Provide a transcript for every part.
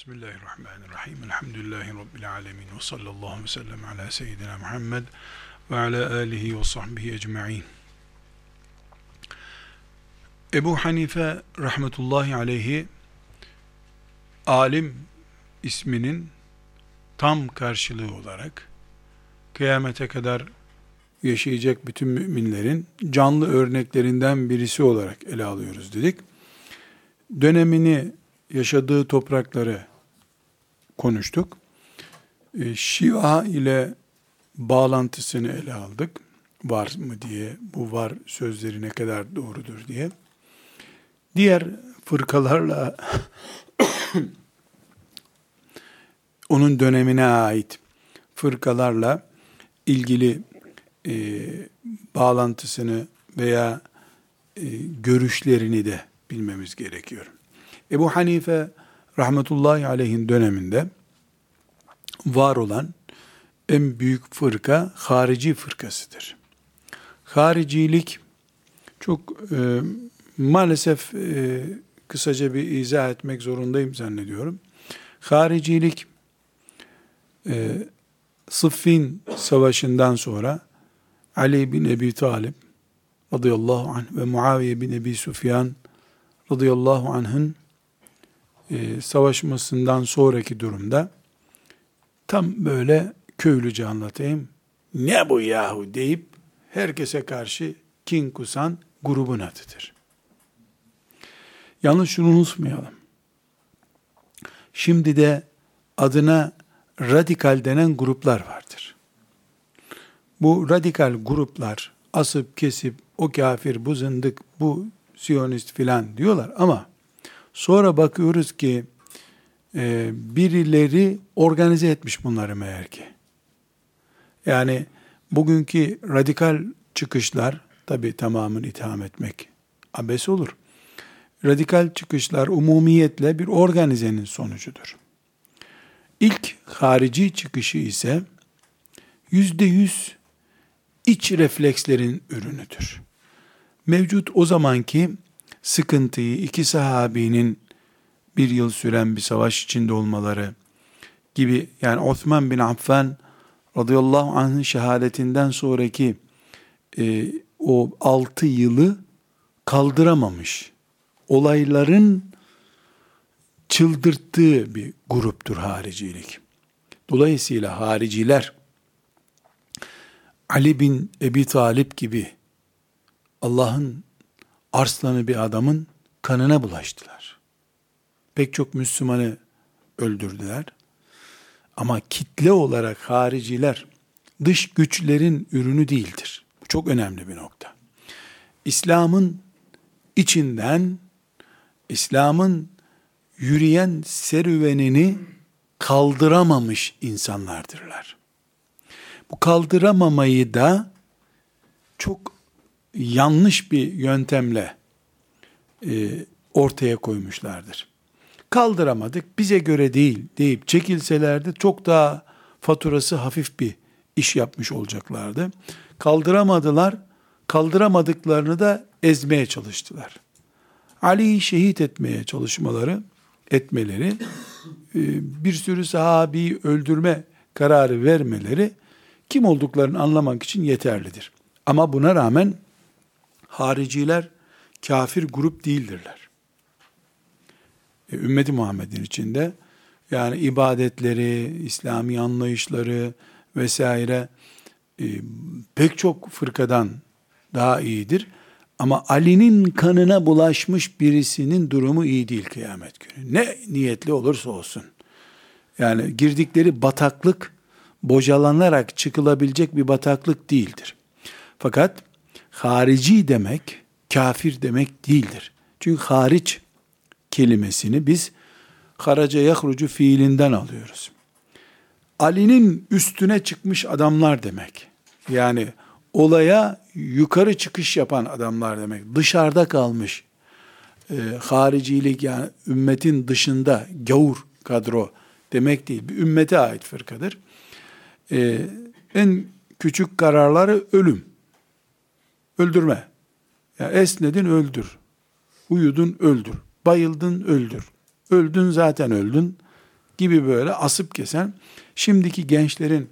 Bismillahirrahmanirrahim. Elhamdülillahi Rabbil alemin. Ve sallallahu ve sellem ala seyyidina Muhammed ve ala alihi ve sahbihi ecma'in. Ebu Hanife rahmetullahi aleyhi alim isminin tam karşılığı olarak kıyamete kadar yaşayacak bütün müminlerin canlı örneklerinden birisi olarak ele alıyoruz dedik. Dönemini yaşadığı toprakları konuştuk. E, Şia ile bağlantısını ele aldık. Var mı diye, bu var sözleri ne kadar doğrudur diye. Diğer fırkalarla onun dönemine ait fırkalarla ilgili e, bağlantısını veya e, görüşlerini de bilmemiz gerekiyor. Ebu Hanife rahmetullahi aleyhin döneminde var olan en büyük fırka harici fırkasıdır. Haricilik çok e, maalesef e, kısaca bir izah etmek zorundayım zannediyorum. Haricilik e, Sıffin savaşından sonra Ali bin Ebi Talib radıyallahu anh ve Muaviye bin Ebi Sufyan radıyallahu anh'ın e, savaşmasından sonraki durumda tam böyle köylüce anlatayım. Ne bu yahu deyip herkese karşı kin kusan grubun adıdır. Yalnız şunu unutmayalım. Şimdi de adına radikal denen gruplar vardır. Bu radikal gruplar asıp kesip o kafir, bu zındık, bu siyonist filan diyorlar ama Sonra bakıyoruz ki e, birileri organize etmiş bunları meğer ki. Yani bugünkü radikal çıkışlar, tabi tamamını itham etmek abes olur. Radikal çıkışlar umumiyetle bir organizenin sonucudur. İlk harici çıkışı ise yüzde yüz iç reflekslerin ürünüdür. Mevcut o zamanki sıkıntıyı iki sahabinin bir yıl süren bir savaş içinde olmaları gibi yani Osman bin Affan radıyallahu anh'ın şehadetinden sonraki e, o altı yılı kaldıramamış olayların çıldırttığı bir gruptur haricilik. Dolayısıyla hariciler Ali bin Ebi Talip gibi Allah'ın arslanı bir adamın kanına bulaştılar. Pek çok Müslümanı öldürdüler. Ama kitle olarak hariciler dış güçlerin ürünü değildir. Bu çok önemli bir nokta. İslam'ın içinden İslam'ın yürüyen serüvenini kaldıramamış insanlardırlar. Bu kaldıramamayı da çok yanlış bir yöntemle e, ortaya koymuşlardır. Kaldıramadık, bize göre değil deyip çekilselerdi çok daha faturası hafif bir iş yapmış olacaklardı. Kaldıramadılar, kaldıramadıklarını da ezmeye çalıştılar. Ali'yi şehit etmeye çalışmaları, etmeleri, e, bir sürü sahabeyi öldürme kararı vermeleri kim olduklarını anlamak için yeterlidir. Ama buna rağmen hariciler kafir grup değildirler. E, ümmeti Muhammed'in içinde yani ibadetleri, İslami anlayışları vesaire e, pek çok fırkadan daha iyidir. Ama Ali'nin kanına bulaşmış birisinin durumu iyi değil kıyamet günü. Ne niyetli olursa olsun. Yani girdikleri bataklık bocalanarak çıkılabilecek bir bataklık değildir. Fakat harici demek kafir demek değildir. Çünkü hariç kelimesini biz haraca yahrucu fiilinden alıyoruz. Ali'nin üstüne çıkmış adamlar demek. Yani olaya yukarı çıkış yapan adamlar demek. Dışarıda kalmış e, haricilik yani ümmetin dışında gavur kadro demek değil. Bir ümmete ait fırkadır. E, en küçük kararları ölüm. Öldürme. Ya esnedin öldür. Uyudun öldür. Bayıldın öldür. Öldün zaten öldün. gibi böyle asıp kesen, şimdiki gençlerin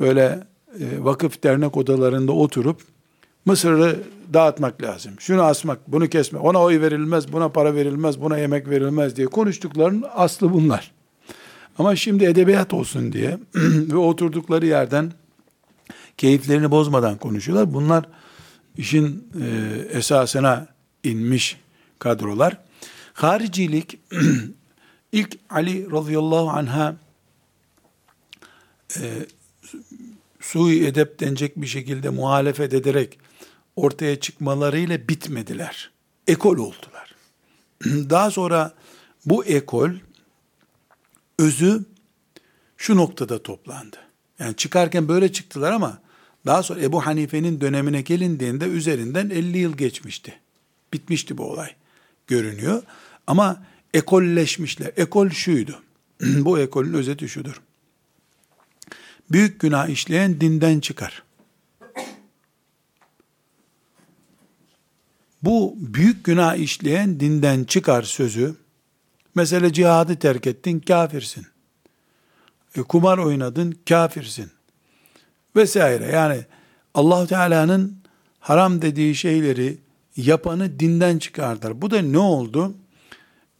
böyle e, vakıf dernek odalarında oturup Mısır'ı dağıtmak lazım. Şunu asmak, bunu kesme. Ona oy verilmez, buna para verilmez, buna yemek verilmez diye konuştukların aslı bunlar. Ama şimdi edebiyat olsun diye ve oturdukları yerden keyiflerini bozmadan konuşuyorlar. Bunlar işin e, esasına inmiş kadrolar. Haricilik ilk Ali radıyallahu anha e, sui edep denecek bir şekilde muhalefet ederek ortaya çıkmalarıyla bitmediler. Ekol oldular. Daha sonra bu ekol özü şu noktada toplandı. Yani çıkarken böyle çıktılar ama daha sonra Ebu Hanife'nin dönemine gelindiğinde üzerinden 50 yıl geçmişti. Bitmişti bu olay görünüyor. Ama ekolleşmişler. Ekol şuydu. bu ekolün özeti şudur. Büyük günah işleyen dinden çıkar. Bu büyük günah işleyen dinden çıkar sözü. Mesela cihadı terk ettin, kafirsin. E, kumar oynadın, kafirsin. Vesaire. Yani allah Teala'nın haram dediği şeyleri yapanı dinden çıkardır. Bu da ne oldu?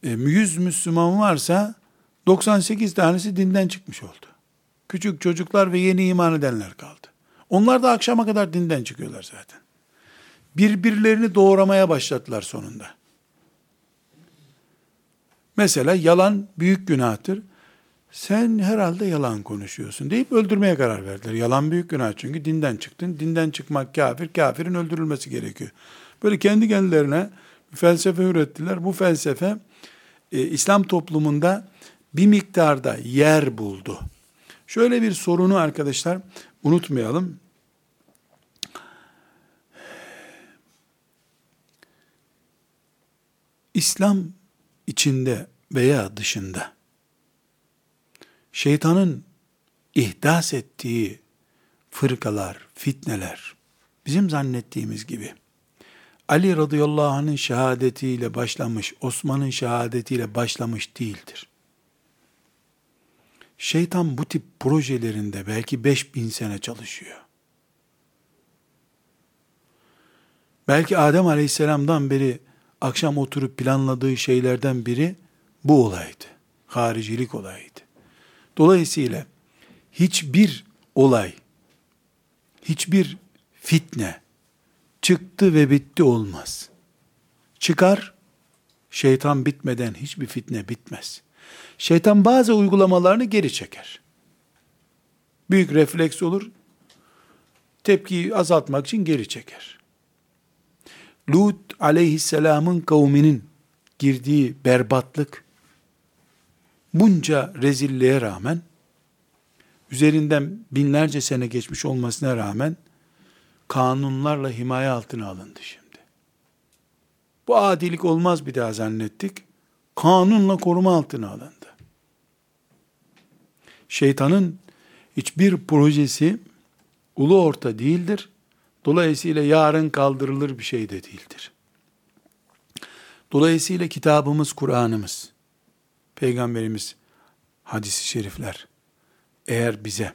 E, 100 Müslüman varsa 98 tanesi dinden çıkmış oldu. Küçük çocuklar ve yeni iman edenler kaldı. Onlar da akşama kadar dinden çıkıyorlar zaten. Birbirlerini doğramaya başladılar sonunda. Mesela yalan büyük günahtır. Sen herhalde yalan konuşuyorsun deyip öldürmeye karar verdiler. Yalan büyük günah çünkü dinden çıktın. Dinden çıkmak kafir, kafirin öldürülmesi gerekiyor. Böyle kendi kendilerine felsefe ürettiler. Bu felsefe e, İslam toplumunda bir miktarda yer buldu. Şöyle bir sorunu arkadaşlar unutmayalım. İslam içinde veya dışında şeytanın ihdas ettiği fırkalar, fitneler bizim zannettiğimiz gibi Ali radıyallahu anh'ın şehadetiyle başlamış, Osman'ın şehadetiyle başlamış değildir. Şeytan bu tip projelerinde belki 5000 sene çalışıyor. Belki Adem aleyhisselamdan beri akşam oturup planladığı şeylerden biri bu olaydı. Haricilik olayıydı. Dolayısıyla hiçbir olay, hiçbir fitne çıktı ve bitti olmaz. Çıkar, şeytan bitmeden hiçbir fitne bitmez. Şeytan bazı uygulamalarını geri çeker. Büyük refleks olur, tepkiyi azaltmak için geri çeker. Lut aleyhisselamın kavminin girdiği berbatlık, bunca rezilliğe rağmen, üzerinden binlerce sene geçmiş olmasına rağmen, kanunlarla himaye altına alındı şimdi. Bu adilik olmaz bir daha zannettik. Kanunla koruma altına alındı. Şeytanın hiçbir projesi ulu orta değildir. Dolayısıyla yarın kaldırılır bir şey de değildir. Dolayısıyla kitabımız, Kur'an'ımız, Peygamberimiz, hadisi şerifler, eğer bize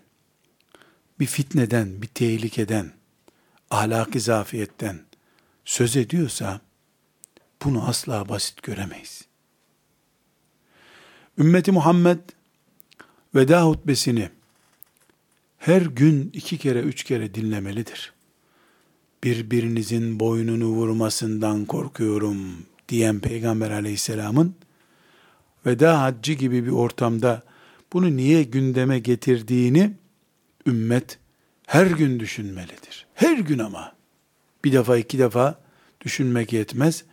bir fitneden, bir tehlikeden, ahlaki zafiyetten söz ediyorsa, bunu asla basit göremeyiz. Ümmeti Muhammed veda hutbesini her gün iki kere, üç kere dinlemelidir. Birbirinizin boynunu vurmasından korkuyorum diyen Peygamber aleyhisselamın veda haccı gibi bir ortamda bunu niye gündeme getirdiğini ümmet her gün düşünmelidir. Her gün ama. Bir defa iki defa düşünmek yetmez.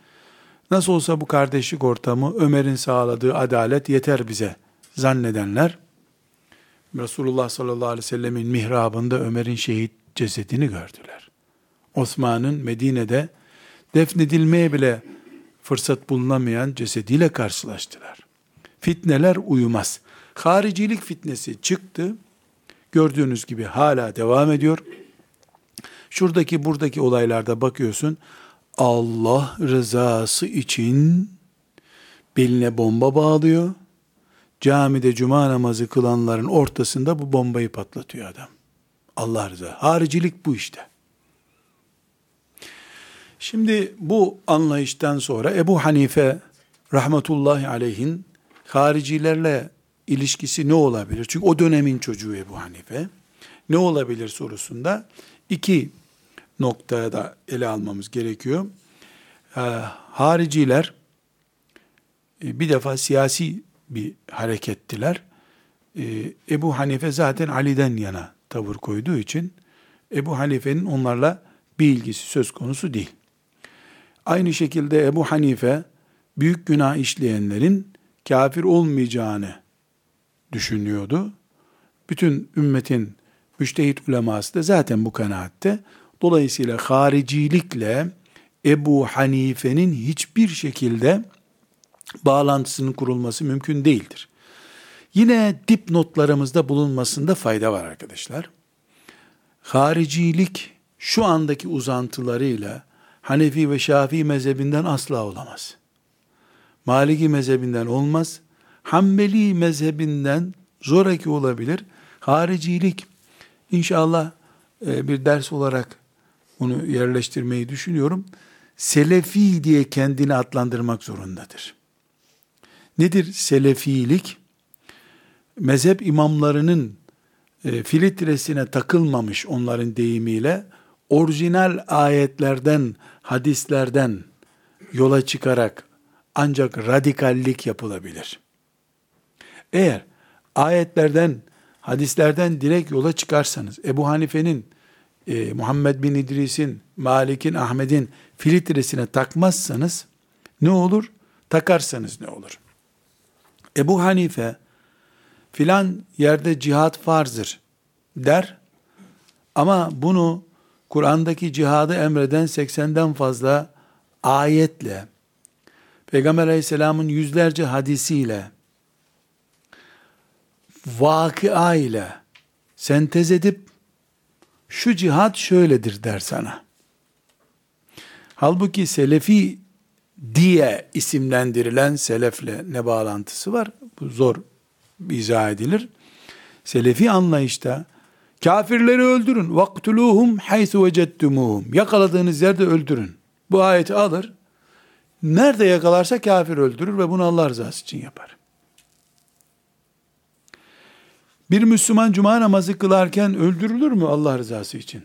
Nasıl olsa bu kardeşlik ortamı Ömer'in sağladığı adalet yeter bize zannedenler Resulullah sallallahu aleyhi ve sellemin mihrabında Ömer'in şehit cesedini gördüler. Osman'ın Medine'de defnedilmeye bile fırsat bulunamayan cesediyle karşılaştılar. Fitneler uyumaz. Haricilik fitnesi çıktı. Gördüğünüz gibi hala devam ediyor. Şuradaki buradaki olaylarda bakıyorsun. Allah rızası için beline bomba bağlıyor. camide cuma namazı kılanların ortasında bu bombayı patlatıyor adam. Allah rızası. Haricilik bu işte. Şimdi bu anlayıştan sonra Ebu Hanife rahmetullahi aleyhin haricilerle ilişkisi ne olabilir? Çünkü o dönemin çocuğu Ebu Hanife. Ne olabilir sorusunda iki noktaya da ele almamız gerekiyor. Ee, hariciler e, bir defa siyasi bir harekettiler. Ee, Ebu Hanife zaten Ali'den yana tavır koyduğu için Ebu Hanife'nin onlarla bir ilgisi söz konusu değil. Aynı şekilde Ebu Hanife büyük günah işleyenlerin kafir olmayacağını düşünüyordu. Bütün ümmetin müştehit uleması da zaten bu kanaatte. Dolayısıyla haricilikle Ebu Hanife'nin hiçbir şekilde bağlantısının kurulması mümkün değildir. Yine dipnotlarımızda bulunmasında fayda var arkadaşlar. Haricilik şu andaki uzantılarıyla Hanefi ve Şafii mezhebinden asla olamaz. Maliki mezhebinden olmaz. Hanbeli mezhebinden zoraki olabilir. Haricilik inşallah e, bir ders olarak bunu yerleştirmeyi düşünüyorum. Selefi diye kendini adlandırmak zorundadır. Nedir selefilik? Mezhep imamlarının e, filtresine takılmamış onların deyimiyle orijinal ayetlerden, hadislerden yola çıkarak ancak radikallik yapılabilir. Eğer ayetlerden, hadislerden direkt yola çıkarsanız, Ebu Hanife'nin, e, Muhammed bin İdris'in, Malik'in, Ahmet'in filtresine takmazsanız ne olur? Takarsanız ne olur? Ebu Hanife filan yerde cihat farzdır der ama bunu Kur'an'daki cihadı emreden 80'den fazla ayetle Peygamber aleyhisselamın yüzlerce hadisiyle vakıa ile sentez edip şu cihat şöyledir der sana. Halbuki selefi diye isimlendirilen selefle ne bağlantısı var? Bu zor izah edilir. Selefi anlayışta kafirleri öldürün. Vaktuluhum haythu vecettumuhum. Yakaladığınız yerde öldürün. Bu ayeti alır. Nerede yakalarsa kafir öldürür ve bunu Allah rızası için yapar. Bir Müslüman cuma namazı kılarken öldürülür mü Allah rızası için?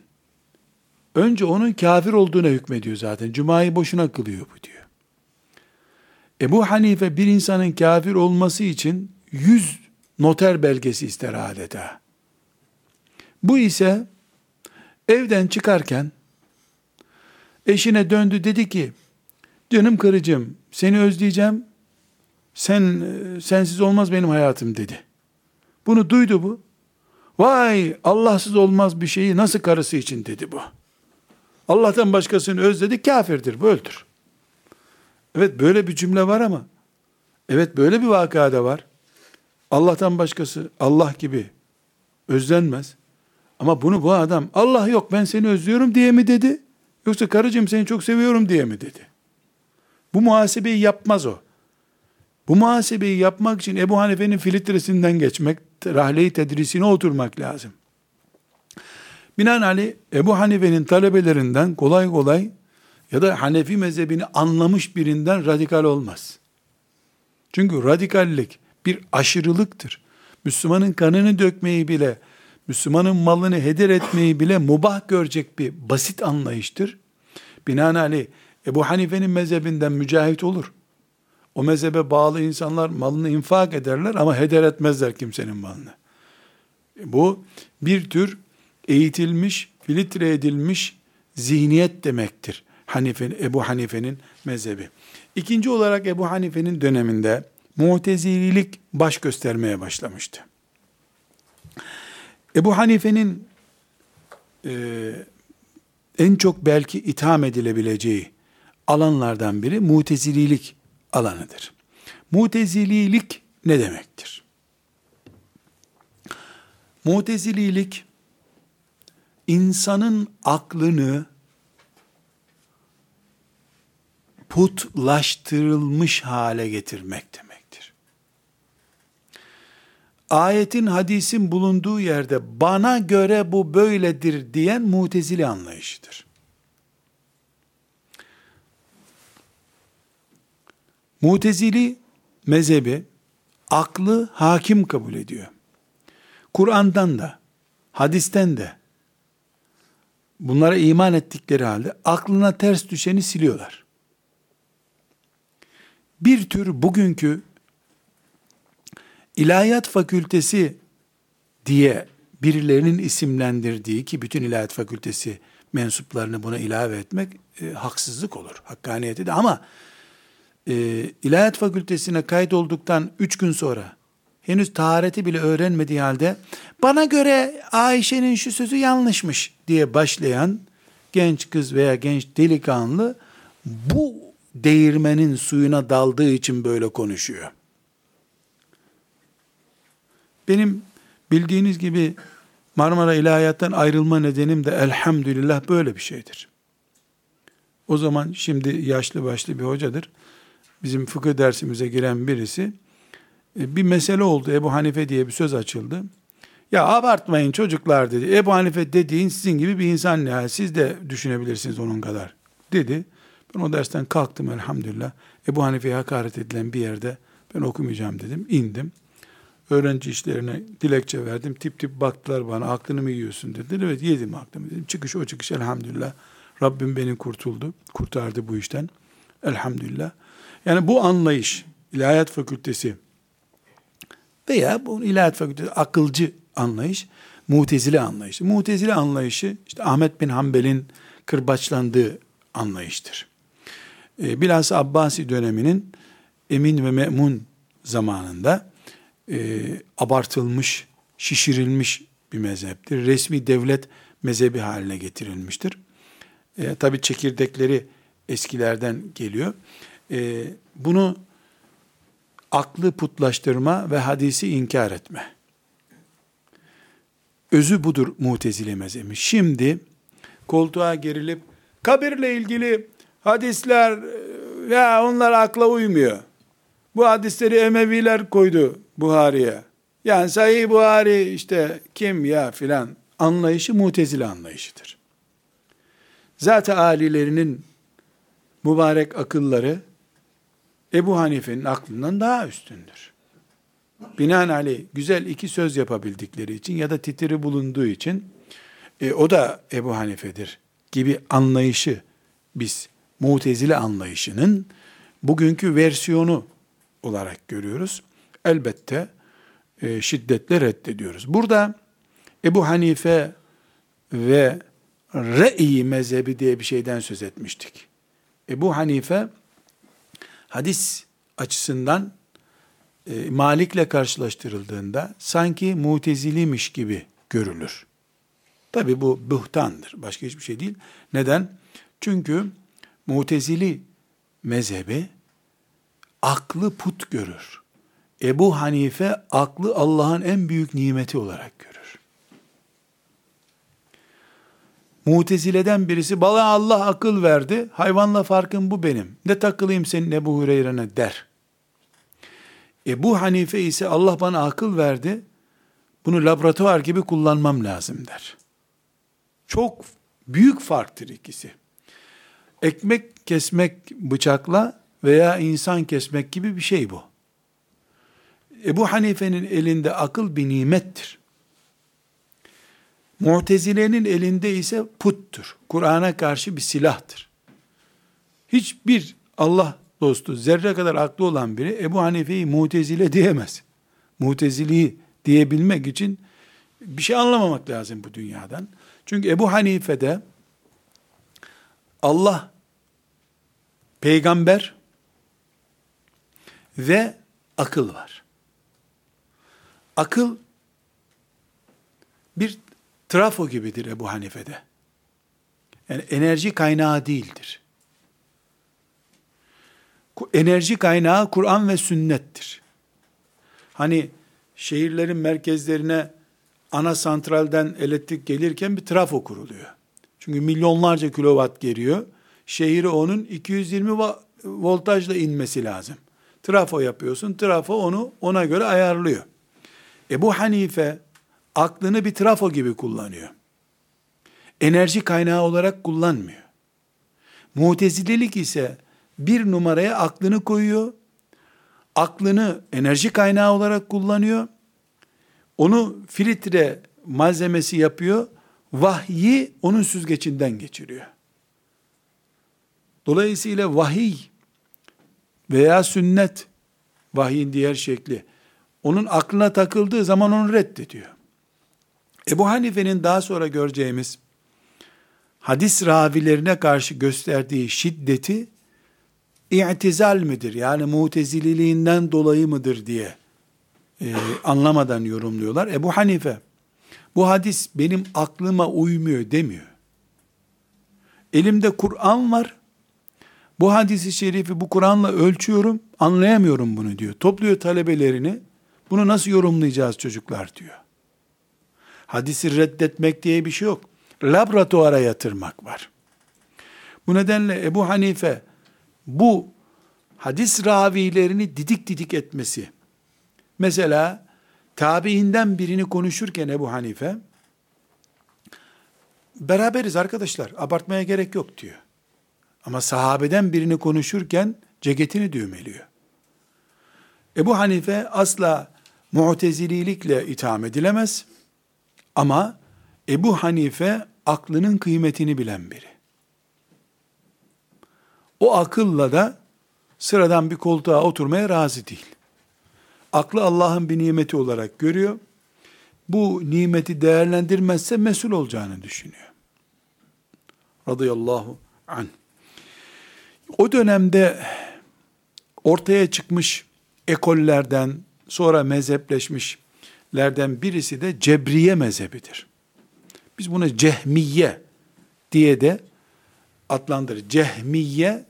Önce onun kafir olduğuna hükmediyor zaten. Cuma'yı boşuna kılıyor bu diyor. Ebu Hanife bir insanın kafir olması için yüz noter belgesi ister adeta. Bu ise evden çıkarken eşine döndü dedi ki canım karıcığım seni özleyeceğim sen sensiz olmaz benim hayatım dedi. Bunu duydu bu. Vay Allahsız olmaz bir şeyi nasıl karısı için dedi bu. Allah'tan başkasını özledi kafirdir bu öldür. Evet böyle bir cümle var ama evet böyle bir vakada var. Allah'tan başkası Allah gibi özlenmez. Ama bunu bu adam Allah yok ben seni özlüyorum diye mi dedi? Yoksa karıcığım seni çok seviyorum diye mi dedi? Bu muhasebeyi yapmaz o. Bu muhasebeyi yapmak için Ebu Hanife'nin filtresinden geçmek, rahle-i tedrisine oturmak lazım. Binaenaleyh Ebu Hanife'nin talebelerinden kolay kolay ya da Hanefi mezhebini anlamış birinden radikal olmaz. Çünkü radikallik bir aşırılıktır. Müslümanın kanını dökmeyi bile, Müslümanın malını heder etmeyi bile mubah görecek bir basit anlayıştır. Binaenaleyh Ebu Hanife'nin mezhebinden mücahit olur. O mezhebe bağlı insanlar malını infak ederler ama heder etmezler kimsenin malını. Bu bir tür eğitilmiş, filtre edilmiş zihniyet demektir. Hanife, Ebu Hanife'nin mezhebi. İkinci olarak Ebu Hanife'nin döneminde mutezililik baş göstermeye başlamıştı. Ebu Hanife'nin e, en çok belki itham edilebileceği alanlardan biri mutezililik alanıdır. Mutezililik ne demektir? Mutezililik insanın aklını putlaştırılmış hale getirmek demektir. ayetin hadisin bulunduğu yerde bana göre bu böyledir diyen mutezili anlayışıdır. Mutezili mezhebi aklı hakim kabul ediyor. Kur'an'dan da, hadisten de bunlara iman ettikleri halde aklına ters düşeni siliyorlar. Bir tür bugünkü ilahiyat fakültesi diye birilerinin isimlendirdiği ki bütün ilahiyat fakültesi mensuplarını buna ilave etmek e, haksızlık olur. Hakkaniyeti de ama e, ilahiyat fakültesine kaydolduktan üç gün sonra henüz tahareti bile öğrenmediği halde bana göre Ayşe'nin şu sözü yanlışmış diye başlayan genç kız veya genç delikanlı bu değirmenin suyuna daldığı için böyle konuşuyor. Benim bildiğiniz gibi Marmara İlahiyat'tan ayrılma nedenim de elhamdülillah böyle bir şeydir. O zaman şimdi yaşlı başlı bir hocadır. Bizim fıkıh dersimize giren birisi e, bir mesele oldu. Ebu Hanife diye bir söz açıldı. Ya abartmayın çocuklar dedi. Ebu Hanife dediğin sizin gibi bir insan ya. Siz de düşünebilirsiniz onun kadar dedi. Ben o dersten kalktım elhamdülillah. Ebu Hanife'ye hakaret edilen bir yerde ben okumayacağım dedim. İndim. Öğrenci işlerine dilekçe verdim. Tip tip baktılar bana. Aklını mı yiyorsun dediler. Evet yedim aklımı dedim. Çıkış o çıkış elhamdülillah. Rabbim beni kurtuldu. Kurtardı bu işten. Elhamdülillah. Yani bu anlayış, ilahiyat fakültesi veya bu ilahiyat fakültesi akılcı anlayış, mutezile anlayışı. Mutezile anlayışı işte Ahmet bin Hanbel'in kırbaçlandığı anlayıştır. E, bilhassa Abbasi döneminin Emin ve Memun zamanında e, abartılmış, şişirilmiş bir mezheptir. Resmi devlet mezhebi haline getirilmiştir. E, Tabi çekirdekleri eskilerden geliyor. E, bunu aklı putlaştırma ve hadisi inkar etme. Özü budur mutezile mezhebi. Şimdi koltuğa gerilip kabirle ilgili hadisler ya onlar akla uymuyor. Bu hadisleri Emeviler koydu Buhari'ye. Yani Sahih Buhari işte kim ya filan anlayışı mutezile anlayışıdır. Zaten alilerinin mübarek akılları Ebu Hanife'nin aklından daha üstündür. Binaenaleyh güzel iki söz yapabildikleri için ya da titiri bulunduğu için e, o da Ebu Hanife'dir gibi anlayışı biz mutezile anlayışının bugünkü versiyonu olarak görüyoruz. Elbette e, şiddetle reddediyoruz. Burada Ebu Hanife ve Re'i mezhebi diye bir şeyden söz etmiştik. Ebu Hanife hadis açısından e, Malik'le karşılaştırıldığında sanki mutezilimiş gibi görülür. Tabi bu bühtandır. Başka hiçbir şey değil. Neden? Çünkü mutezili mezhebi aklı put görür. Ebu Hanife aklı Allah'ın en büyük nimeti olarak görür. Mutezileden birisi bana Allah akıl verdi. Hayvanla farkım bu benim. Ne takılayım senin Ebu Hureyre'ne der. Ebu Hanife ise Allah bana akıl verdi. Bunu laboratuvar gibi kullanmam lazım der. Çok büyük farktır ikisi. Ekmek kesmek bıçakla veya insan kesmek gibi bir şey bu. Ebu Hanife'nin elinde akıl bir nimettir. Mutezile'nin elinde ise puttur. Kur'an'a karşı bir silahtır. Hiçbir Allah dostu, zerre kadar aklı olan biri Ebu Hanife'yi mutezile diyemez. Muteziliği diyebilmek için bir şey anlamamak lazım bu dünyadan. Çünkü Ebu Hanife'de Allah, peygamber ve akıl var. Akıl bir trafo gibidir Ebu Hanife'de. Yani enerji kaynağı değildir. Enerji kaynağı Kur'an ve sünnettir. Hani şehirlerin merkezlerine ana santralden elektrik gelirken bir trafo kuruluyor. Çünkü milyonlarca kilowatt geliyor. Şehri onun 220 voltajla inmesi lazım. Trafo yapıyorsun. Trafo onu ona göre ayarlıyor. Ebu Hanife aklını bir trafo gibi kullanıyor. Enerji kaynağı olarak kullanmıyor. Mutezilelik ise bir numaraya aklını koyuyor. Aklını enerji kaynağı olarak kullanıyor. Onu filtre malzemesi yapıyor. Vahyi onun süzgecinden geçiriyor. Dolayısıyla vahiy veya sünnet, vahyin diğer şekli, onun aklına takıldığı zaman onu reddediyor. Ebu Hanife'nin daha sonra göreceğimiz hadis ravilerine karşı gösterdiği şiddeti i'tizal midir? Yani mutezililiğinden dolayı mıdır diye e, anlamadan yorumluyorlar. Ebu Hanife bu hadis benim aklıma uymuyor demiyor. Elimde Kur'an var. Bu hadisi şerifi bu Kur'an'la ölçüyorum, anlayamıyorum bunu diyor. Topluyor talebelerini. Bunu nasıl yorumlayacağız çocuklar diyor. Hadisi reddetmek diye bir şey yok. Laboratuvara yatırmak var. Bu nedenle Ebu Hanife bu hadis ravilerini didik didik etmesi. Mesela tabiinden birini konuşurken Ebu Hanife beraberiz arkadaşlar abartmaya gerek yok diyor. Ama sahabeden birini konuşurken ceketini düğmeliyor. Ebu Hanife asla mu'tezililikle itham edilemez. Ama Ebu Hanife aklının kıymetini bilen biri. O akılla da sıradan bir koltuğa oturmaya razı değil. Aklı Allah'ın bir nimeti olarak görüyor. Bu nimeti değerlendirmezse mesul olacağını düşünüyor. Radıyallahu anh. O dönemde ortaya çıkmış ekollerden sonra mezhepleşmişlerden birisi de Cebriye mezhebidir. Biz buna Cehmiye diye de adlandırır. Cehmiye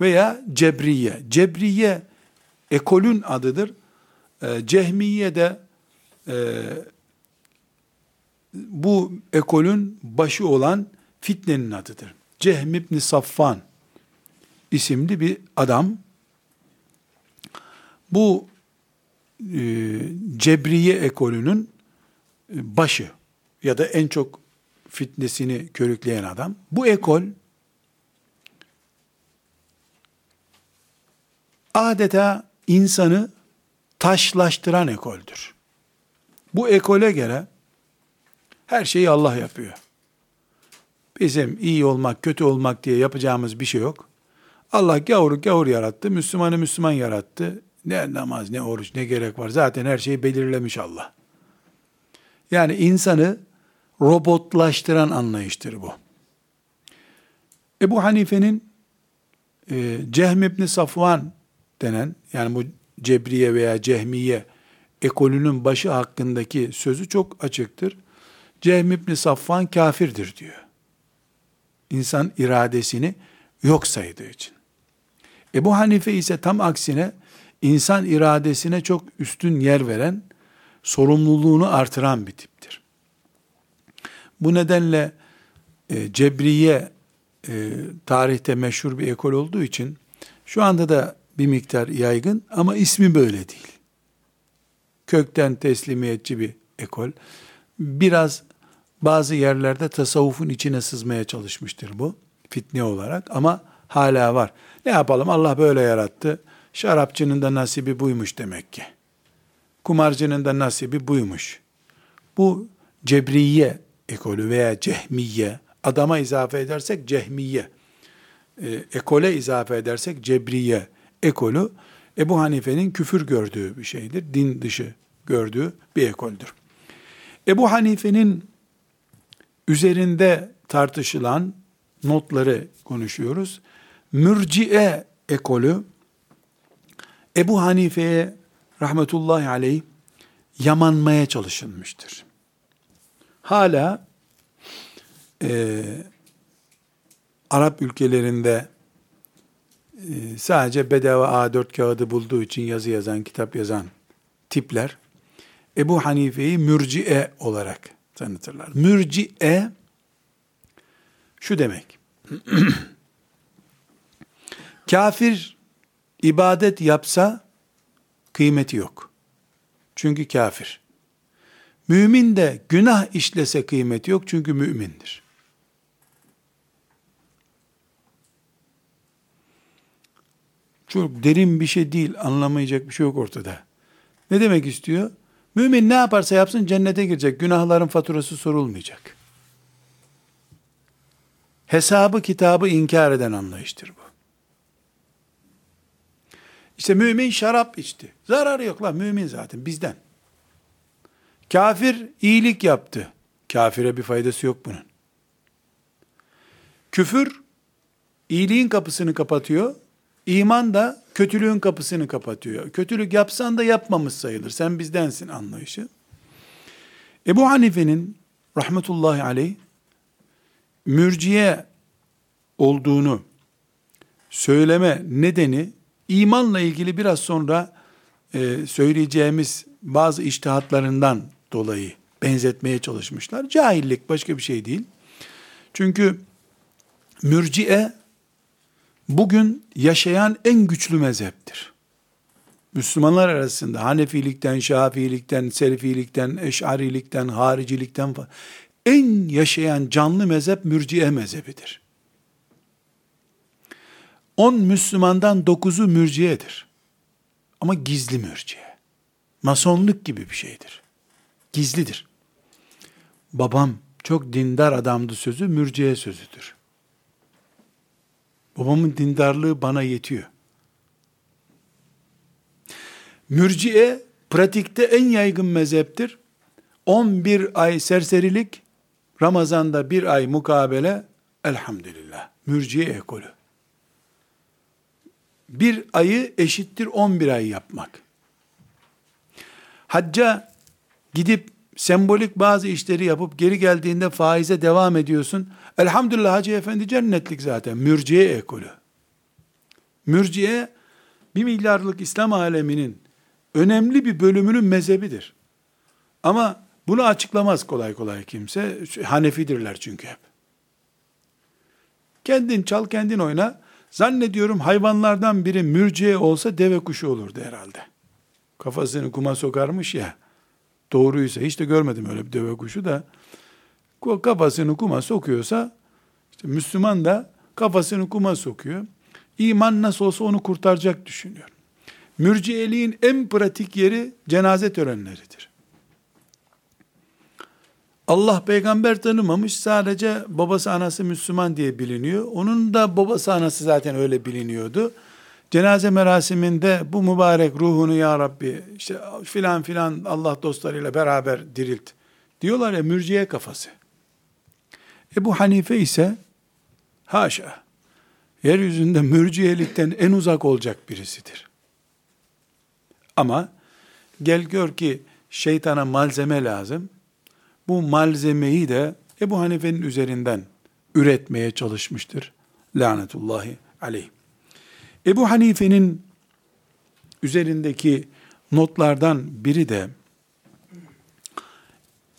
veya Cebriye. Cebriye ekolün adıdır. Ee, Cehmiye de e, bu ekolün başı olan fitnenin adıdır. Cehm İbni Safvan isimli bir adam bu e, Cebriye ekolünün e, başı ya da en çok fitnesini körükleyen adam. Bu ekol adeta insanı taşlaştıran ekoldür. Bu ekole göre her şeyi Allah yapıyor. Bizim iyi olmak, kötü olmak diye yapacağımız bir şey yok. Allah gavuru gavur yarattı, Müslümanı Müslüman yarattı. Ne namaz, ne oruç, ne gerek var. Zaten her şeyi belirlemiş Allah. Yani insanı robotlaştıran anlayıştır bu. Ebu Hanife'nin e, Cehm İbni Safvan denen, yani bu Cebriye veya Cehmiye ekolünün başı hakkındaki sözü çok açıktır. Cehm İbni Safvan kafirdir diyor. İnsan iradesini yok saydığı için. Ebu Hanife ise tam aksine insan iradesine çok üstün yer veren, sorumluluğunu artıran bir tiptir. Bu nedenle e, Cebriye e, tarihte meşhur bir ekol olduğu için şu anda da bir miktar yaygın ama ismi böyle değil. Kökten teslimiyetçi bir ekol. Biraz bazı yerlerde tasavvufun içine sızmaya çalışmıştır bu fitne olarak ama hala var. Ne yapalım Allah böyle yarattı. Şarapçının da nasibi buymuş demek ki. Kumarcının da nasibi buymuş. Bu cebriye ekolü veya cehmiye, adama izafe edersek cehmiye, e, ekole izafe edersek cebriye ekolü, Ebu Hanife'nin küfür gördüğü bir şeydir. Din dışı gördüğü bir ekoldür. Ebu Hanife'nin üzerinde tartışılan notları konuşuyoruz. Mürciye ekolü Ebu Hanife'ye rahmetullahi aleyh yamanmaya çalışılmıştır. Hala e, Arap ülkelerinde e, sadece bedava A4 kağıdı bulduğu için yazı yazan, kitap yazan tipler Ebu Hanife'yi mürciye olarak tanıtırlar. Mürciye şu demek. Kafir ibadet yapsa kıymeti yok. Çünkü kafir. Mümin de günah işlese kıymeti yok çünkü mümindir. Çok derin bir şey değil, anlamayacak bir şey yok ortada. Ne demek istiyor? Mümin ne yaparsa yapsın cennete girecek. Günahların faturası sorulmayacak. Hesabı kitabı inkar eden anlayıştır bu. İşte mümin şarap içti. Zararı yok lan mümin zaten bizden. Kafir iyilik yaptı. Kafire bir faydası yok bunun. Küfür iyiliğin kapısını kapatıyor. İman da kötülüğün kapısını kapatıyor. Kötülük yapsan da yapmamış sayılır. Sen bizdensin anlayışı. Ebu Hanife'nin rahmetullahi aleyh mürciye olduğunu söyleme nedeni imanla ilgili biraz sonra e, söyleyeceğimiz bazı iştihatlarından dolayı benzetmeye çalışmışlar. Cahillik başka bir şey değil. Çünkü mürciye bugün yaşayan en güçlü mezheptir. Müslümanlar arasında Hanefilikten, Şafiilikten, Selefilikten, Eş'arilikten, Haricilikten en yaşayan canlı mezhep mürciye mezhebidir. 10 Müslümandan 9'u mürciyedir. Ama gizli mürciye. Masonluk gibi bir şeydir. Gizlidir. Babam çok dindar adamdı sözü mürciye sözüdür. Babamın dindarlığı bana yetiyor. Mürciye pratikte en yaygın mezheptir. 11 ay serserilik, Ramazan'da bir ay mukabele, elhamdülillah. Mürciye ekolü. Bir ayı eşittir 11 ay yapmak. Hacca gidip sembolik bazı işleri yapıp geri geldiğinde faize devam ediyorsun. Elhamdülillah Hacı Efendi cennetlik zaten. Mürciye ekolü. Mürciye bir milyarlık İslam aleminin önemli bir bölümünün mezhebidir. Ama bunu açıklamaz kolay kolay kimse. Hanefidirler çünkü hep. Kendin çal kendin oyna. Zannediyorum hayvanlardan biri mürciye olsa deve kuşu olurdu herhalde. Kafasını kuma sokarmış ya. Doğruysa hiç de görmedim öyle bir deve kuşu da kafasını kuma sokuyorsa işte Müslüman da kafasını kuma sokuyor. İman nasıl olsa onu kurtaracak düşünüyor. Mürciyeliğin en pratik yeri cenaze törenleridir. Allah peygamber tanımamış sadece babası anası Müslüman diye biliniyor. Onun da babası anası zaten öyle biliniyordu. Cenaze merasiminde bu mübarek ruhunu ya Rabbi işte filan filan Allah dostlarıyla beraber dirilt. Diyorlar ya mürciye kafası. Ebu Hanife ise haşa yeryüzünde mürciyelikten en uzak olacak birisidir. Ama gel gör ki şeytana malzeme lazım. Bu malzemeyi de Ebu Hanife'nin üzerinden üretmeye çalışmıştır. Lanetullahi aleyh. Ebu Hanife'nin üzerindeki notlardan biri de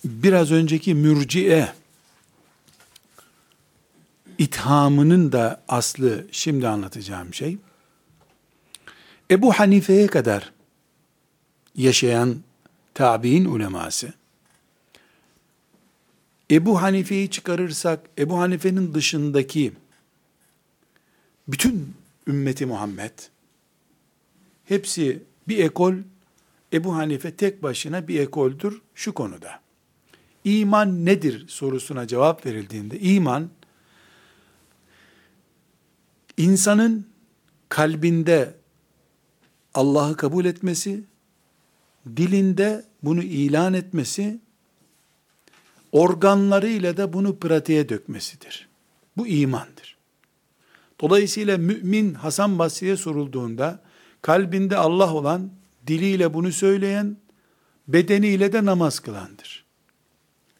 biraz önceki mürciye ithamının da aslı şimdi anlatacağım şey. Ebu Hanife'ye kadar yaşayan tabi'in uleması, Ebu Hanife'yi çıkarırsak, Ebu Hanife'nin dışındaki bütün ümmeti Muhammed, hepsi bir ekol, Ebu Hanife tek başına bir ekoldür şu konuda. İman nedir sorusuna cevap verildiğinde, iman, insanın kalbinde Allah'ı kabul etmesi, dilinde bunu ilan etmesi, organlarıyla da bunu pratiğe dökmesidir. Bu imandır. Dolayısıyla mümin Hasan Basri'ye sorulduğunda kalbinde Allah olan, diliyle bunu söyleyen, bedeniyle de namaz kılandır.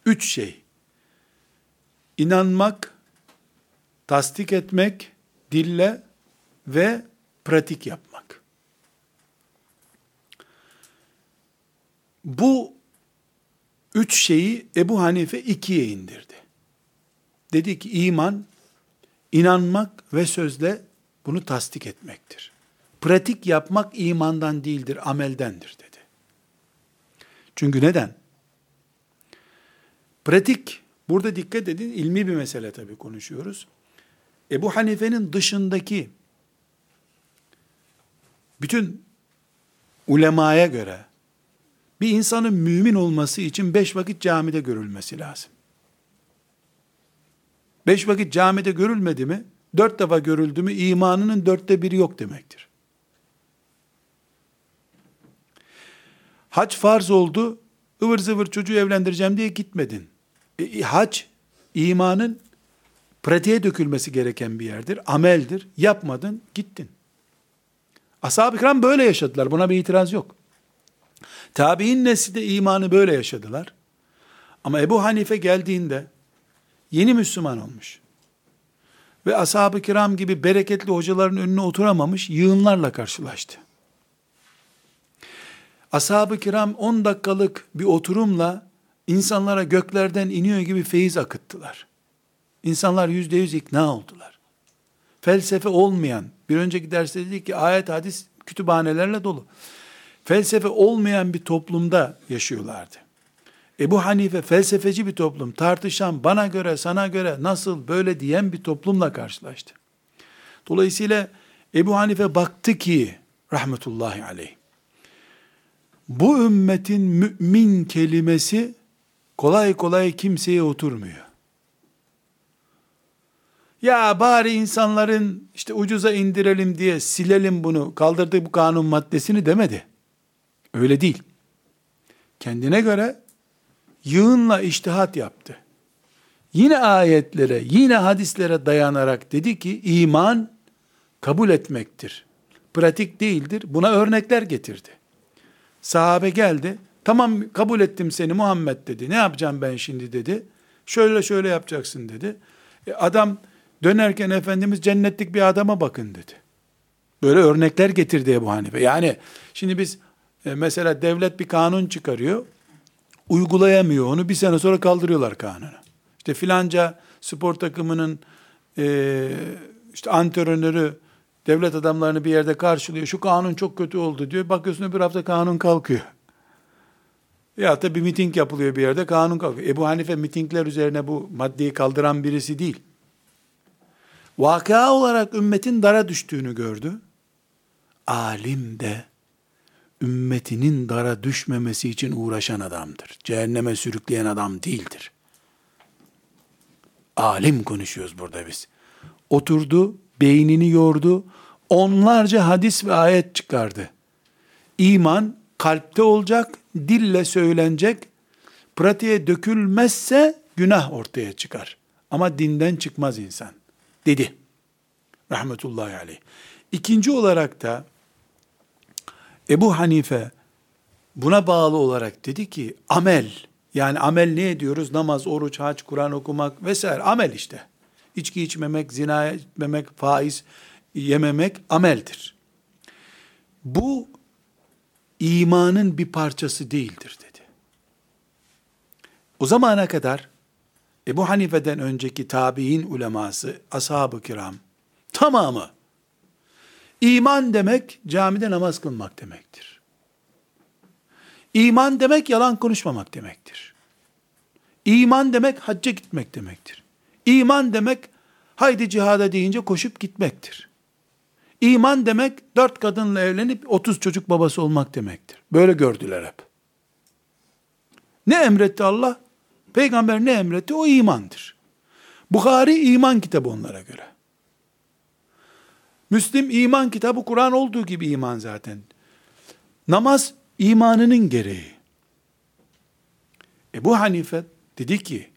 Üç şey. İnanmak, tasdik etmek, dille ve pratik yapmak. Bu üç şeyi Ebu Hanife ikiye indirdi. Dedi ki iman, inanmak ve sözle bunu tasdik etmektir. Pratik yapmak imandan değildir, ameldendir dedi. Çünkü neden? Pratik, burada dikkat edin, ilmi bir mesele tabii konuşuyoruz. Ebu Hanife'nin dışındaki bütün ulemaya göre bir insanın mümin olması için beş vakit camide görülmesi lazım. Beş vakit camide görülmedi mi, dört defa görüldü mü imanının dörtte biri yok demektir. Hac farz oldu, ıvır zıvır çocuğu evlendireceğim diye gitmedin. E, hac, imanın pratiğe dökülmesi gereken bir yerdir, ameldir. Yapmadın, gittin. Ashab-ı kiram böyle yaşadılar, buna bir itiraz yok. Tabi'in nesli de imanı böyle yaşadılar. Ama Ebu Hanife geldiğinde, yeni Müslüman olmuş. Ve ashab-ı kiram gibi bereketli hocaların önüne oturamamış, yığınlarla karşılaştı. Ashab-ı kiram 10 dakikalık bir oturumla insanlara göklerden iniyor gibi feyiz akıttılar. İnsanlar yüzde yüz ikna oldular. Felsefe olmayan, bir önceki derste dedik ki ayet hadis kütüphanelerle dolu. Felsefe olmayan bir toplumda yaşıyorlardı. Ebu Hanife felsefeci bir toplum, tartışan, bana göre, sana göre, nasıl, böyle diyen bir toplumla karşılaştı. Dolayısıyla Ebu Hanife baktı ki, rahmetullahi aleyh, bu ümmetin mümin kelimesi kolay kolay kimseye oturmuyor. Ya bari insanların işte ucuza indirelim diye silelim bunu, kaldırdık bu kanun maddesini demedi. Öyle değil. Kendine göre yığınla iştihat yaptı. Yine ayetlere, yine hadislere dayanarak dedi ki iman kabul etmektir. Pratik değildir. Buna örnekler getirdi. Sahabe geldi. Tamam kabul ettim seni Muhammed dedi. Ne yapacağım ben şimdi dedi. Şöyle şöyle yapacaksın dedi. E adam dönerken Efendimiz cennetlik bir adama bakın dedi. Böyle örnekler getirdi Ebu Hanife. Yani şimdi biz e, mesela devlet bir kanun çıkarıyor. Uygulayamıyor onu. Bir sene sonra kaldırıyorlar kanunu. İşte filanca spor takımının e, işte antrenörü devlet adamlarını bir yerde karşılıyor. Şu kanun çok kötü oldu diyor. Bakıyorsun bir hafta kanun kalkıyor. Ya da bir miting yapılıyor bir yerde kanun kalkıyor. Ebu Hanife mitingler üzerine bu maddeyi kaldıran birisi değil. Vaka olarak ümmetin dara düştüğünü gördü. Alim de ümmetinin dara düşmemesi için uğraşan adamdır. Cehenneme sürükleyen adam değildir. Alim konuşuyoruz burada biz. Oturdu, beynini yordu, onlarca hadis ve ayet çıkardı. İman kalpte olacak, dille söylenecek, pratiğe dökülmezse günah ortaya çıkar. Ama dinden çıkmaz insan, dedi. Rahmetullahi aleyh. İkinci olarak da Ebu Hanife buna bağlı olarak dedi ki amel, yani amel ne ediyoruz? Namaz, oruç, hac, Kur'an okumak vesaire amel işte. İçki içmemek, zina etmemek, faiz yememek ameldir. Bu imanın bir parçası değildir dedi. O zamana kadar Ebu Hanife'den önceki tabi'in uleması, ashab-ı kiram tamamı iman demek camide namaz kılmak demektir. İman demek yalan konuşmamak demektir. İman demek hacca gitmek demektir. İman demek haydi cihada deyince koşup gitmektir. İman demek dört kadınla evlenip otuz çocuk babası olmak demektir. Böyle gördüler hep. Ne emretti Allah? Peygamber ne emretti? O imandır. Bukhari iman kitabı onlara göre. Müslim iman kitabı Kur'an olduğu gibi iman zaten. Namaz imanının gereği. Ebu Hanife dedi ki,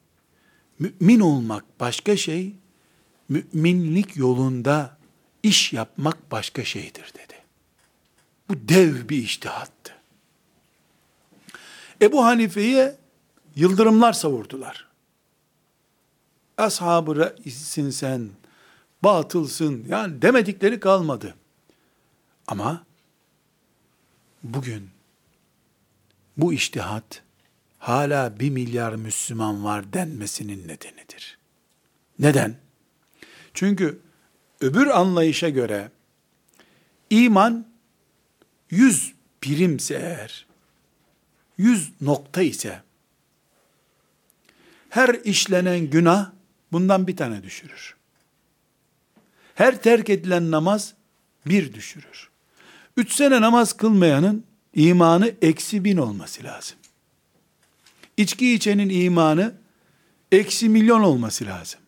mümin olmak başka şey, müminlik yolunda iş yapmak başka şeydir dedi. Bu dev bir iştihattı. Ebu Hanife'ye yıldırımlar savurdular. Ashab-ı sen, batılsın, yani demedikleri kalmadı. Ama bugün bu iştihat hala bir milyar Müslüman var denmesinin nedenidir. Neden? Çünkü öbür anlayışa göre iman yüz birimse eğer yüz nokta ise her işlenen günah bundan bir tane düşürür. Her terk edilen namaz bir düşürür. Üç sene namaz kılmayanın imanı eksi bin olması lazım. İçki içenin imanı eksi milyon olması lazım.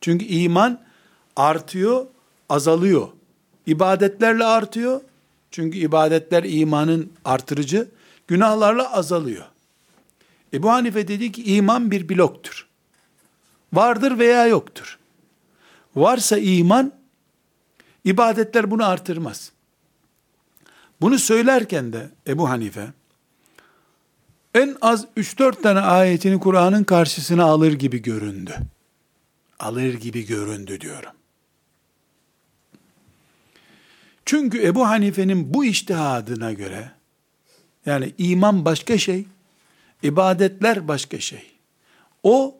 Çünkü iman artıyor, azalıyor. İbadetlerle artıyor. Çünkü ibadetler imanın artırıcı. Günahlarla azalıyor. Ebu Hanife dedi ki iman bir bloktur. Vardır veya yoktur. Varsa iman, ibadetler bunu artırmaz. Bunu söylerken de Ebu Hanife, en az 3-4 tane ayetini Kur'an'ın karşısına alır gibi göründü. Alır gibi göründü diyorum. Çünkü Ebu Hanife'nin bu iştihadına göre, yani iman başka şey, ibadetler başka şey. O,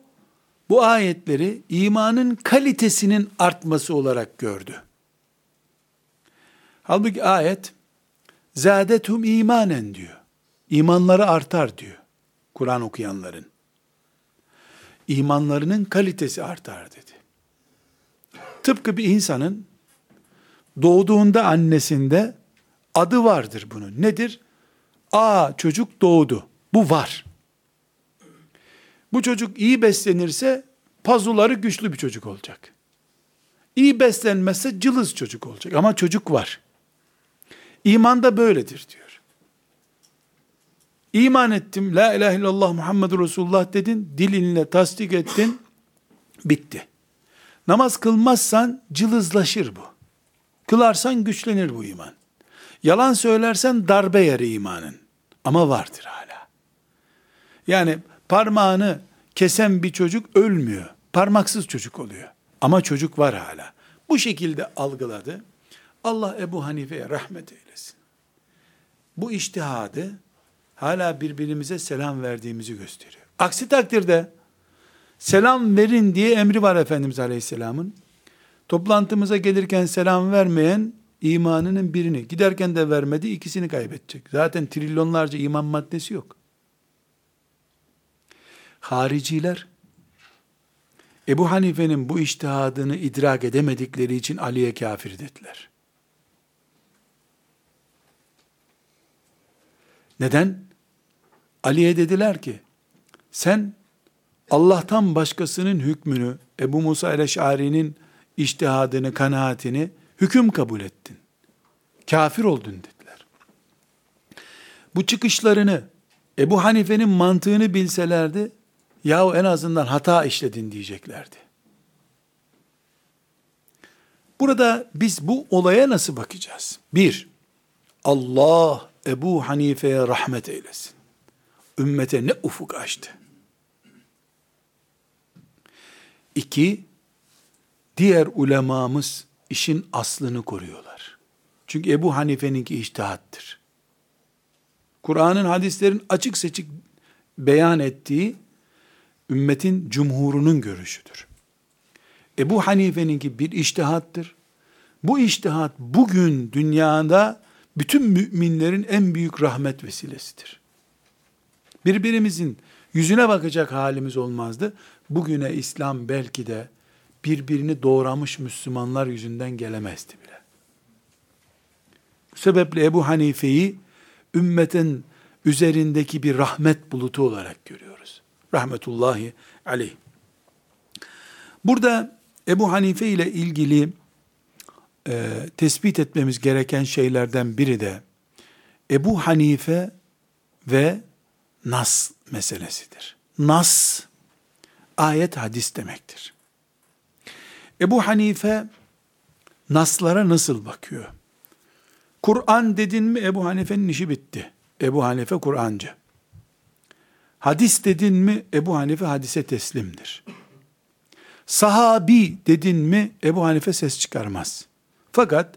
bu ayetleri imanın kalitesinin artması olarak gördü. Halbuki ayet, zâdetum imanen diyor. İmanları artar diyor. Kur'an okuyanların. İmanlarının kalitesi artar dedi. Tıpkı bir insanın doğduğunda annesinde adı vardır bunun. Nedir? A çocuk doğdu. Bu var. Bu çocuk iyi beslenirse pazuları güçlü bir çocuk olacak. İyi beslenmezse cılız çocuk olacak. Ama çocuk var. İman da böyledir diyor. İman ettim, la ilahe illallah Muhammed Resulullah dedin, dilinle tasdik ettin, bitti. Namaz kılmazsan cılızlaşır bu. Kılarsan güçlenir bu iman. Yalan söylersen darbe yeri imanın. Ama vardır hala. Yani parmağını kesen bir çocuk ölmüyor. Parmaksız çocuk oluyor. Ama çocuk var hala. Bu şekilde algıladı. Allah Ebu Hanife'ye rahmet eylesin. Bu iştihadı hala birbirimize selam verdiğimizi gösteriyor. Aksi takdirde selam verin diye emri var Efendimiz Aleyhisselam'ın. Toplantımıza gelirken selam vermeyen imanının birini, giderken de vermedi, ikisini kaybedecek. Zaten trilyonlarca iman maddesi yok. Hariciler, Ebu Hanife'nin bu iştihadını idrak edemedikleri için Ali'ye kafir dediler. Neden? Ali'ye dediler ki, sen Allah'tan başkasının hükmünü, Ebu Musa el-Eş'ari'nin iştihadını, kanaatini hüküm kabul ettin. Kafir oldun dediler. Bu çıkışlarını Ebu Hanife'nin mantığını bilselerdi, yahu en azından hata işledin diyeceklerdi. Burada biz bu olaya nasıl bakacağız? Bir, Allah Ebu Hanife'ye rahmet eylesin. Ümmete ne ufuk açtı. İki, diğer ulemamız işin aslını koruyorlar. Çünkü Ebu Hanife'ninki iştihattır. Kur'an'ın hadislerin açık seçik beyan ettiği ümmetin cumhurunun görüşüdür. Ebu Hanife'ninki bir iştihattır. Bu iştihat bugün dünyada bütün müminlerin en büyük rahmet vesilesidir. Birbirimizin yüzüne bakacak halimiz olmazdı. Bugüne İslam belki de birbirini doğramış Müslümanlar yüzünden gelemezdi bile. Bu sebeple Ebu Hanife'yi ümmetin üzerindeki bir rahmet bulutu olarak görüyoruz. Rahmetullahi aleyh. Burada Ebu Hanife ile ilgili e, tespit etmemiz gereken şeylerden biri de Ebu Hanife ve nas meselesidir. Nas, ayet hadis demektir. Ebu Hanife naslara nasıl bakıyor? Kur'an dedin mi Ebu Hanife'nin işi bitti. Ebu Hanife Kur'ancı. Hadis dedin mi Ebu Hanife hadise teslimdir. Sahabi dedin mi Ebu Hanife ses çıkarmaz. Fakat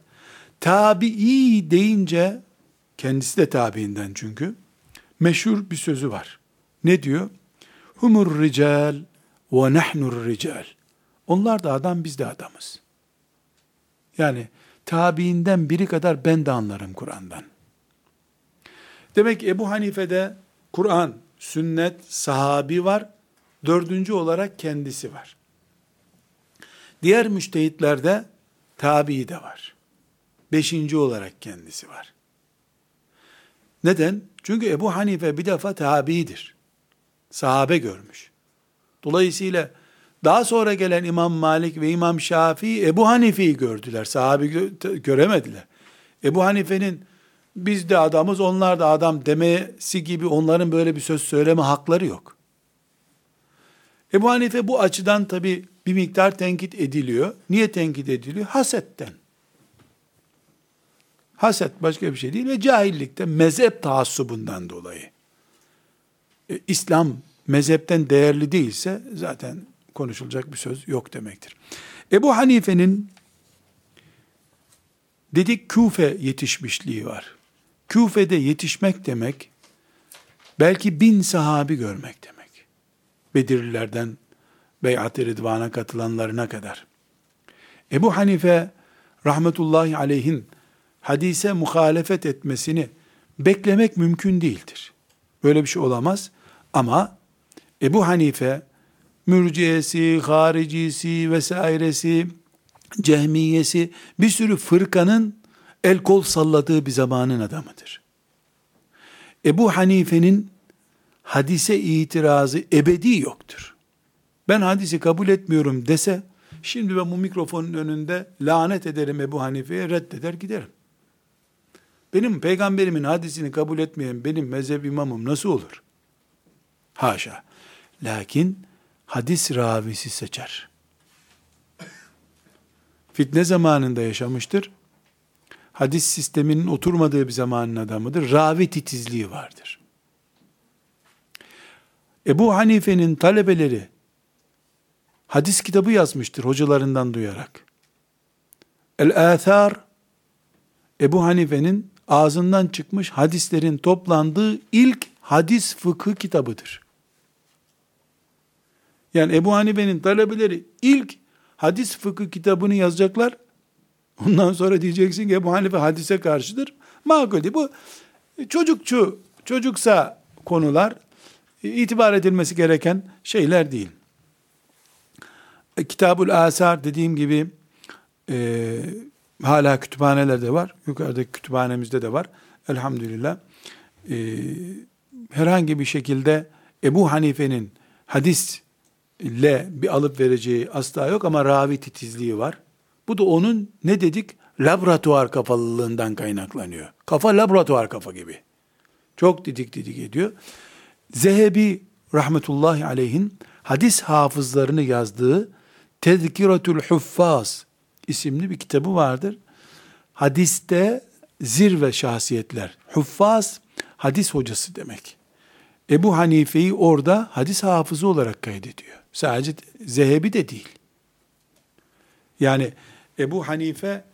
tabi'i deyince kendisi de tabiinden çünkü meşhur bir sözü var. Ne diyor? Humur rical ve nahnur rical. Onlar da adam biz de adamız. Yani tabiinden biri kadar ben de anlarım Kur'an'dan. Demek Ebu Hanife'de Kur'an, sünnet, sahabi var. Dördüncü olarak kendisi var. Diğer müştehitlerde tabi de var. Beşinci olarak kendisi var. Neden? Çünkü Ebu Hanife bir defa tabidir. Sahabe görmüş. Dolayısıyla daha sonra gelen İmam Malik ve İmam Şafii Ebu Hanife'yi gördüler. Sahabe gö- göremediler. Ebu Hanife'nin biz de adamız onlar da adam demesi gibi onların böyle bir söz söyleme hakları yok. Ebu Hanife bu açıdan tabi bir miktar tenkit ediliyor. Niye tenkit ediliyor? Hasetten. Haset başka bir şey değil ve cahillikte mezhep taassubundan dolayı. E, İslam mezhepten değerli değilse zaten konuşulacak bir söz yok demektir. Ebu Hanife'nin dedik Küfe yetişmişliği var. Küfe'de yetişmek demek, belki bin sahabi görmek demek. Bedirlilerden Beyat-ı Ridvan'a katılanlarına kadar. Ebu Hanife rahmetullahi aleyhin hadise muhalefet etmesini beklemek mümkün değildir. Böyle bir şey olamaz. Ama Ebu Hanife mürciyesi, haricisi vesairesi, cehmiyesi bir sürü fırkanın el kol salladığı bir zamanın adamıdır. Ebu Hanife'nin hadise itirazı ebedi yoktur. Ben hadisi kabul etmiyorum dese, şimdi ben bu mikrofonun önünde lanet ederim Ebu Hanife'ye reddeder giderim. Benim peygamberimin hadisini kabul etmeyen benim mezhep imamım nasıl olur? Haşa. Lakin hadis ravisi seçer. Fitne zamanında yaşamıştır. Hadis sisteminin oturmadığı bir zamanın adamıdır. Ravi titizliği vardır. Ebu Hanife'nin talebeleri hadis kitabı yazmıştır hocalarından duyarak. El-Athar Ebu Hanife'nin ağzından çıkmış hadislerin toplandığı ilk hadis fıkıh kitabıdır. Yani Ebu Hanife'nin talebeleri ilk hadis fıkıh kitabını yazacaklar. Ondan sonra diyeceksin ki Ebu Hanife hadise karşıdır. Makul. Bu çocukçu, çocuksa konular itibar edilmesi gereken şeyler değil. Kitabul Asar dediğim gibi e, hala kütüphanelerde var. Yukarıdaki kütüphanemizde de var. Elhamdülillah. E, herhangi bir şekilde Ebu Hanife'nin hadis ile bir alıp vereceği asla yok ama ravi titizliği var. Bu da onun ne dedik? Laboratuvar kafalılığından kaynaklanıyor. Kafa laboratuvar kafa gibi. Çok didik didik ediyor. Zehebi rahmetullahi aleyhin hadis hafızlarını yazdığı Tezkiratül Huffaz isimli bir kitabı vardır. Hadiste zirve şahsiyetler. Huffaz hadis hocası demek. Ebu Hanife'yi orada hadis hafızı olarak kaydediyor. Sadece Zehebi de değil. Yani Ebu Hanife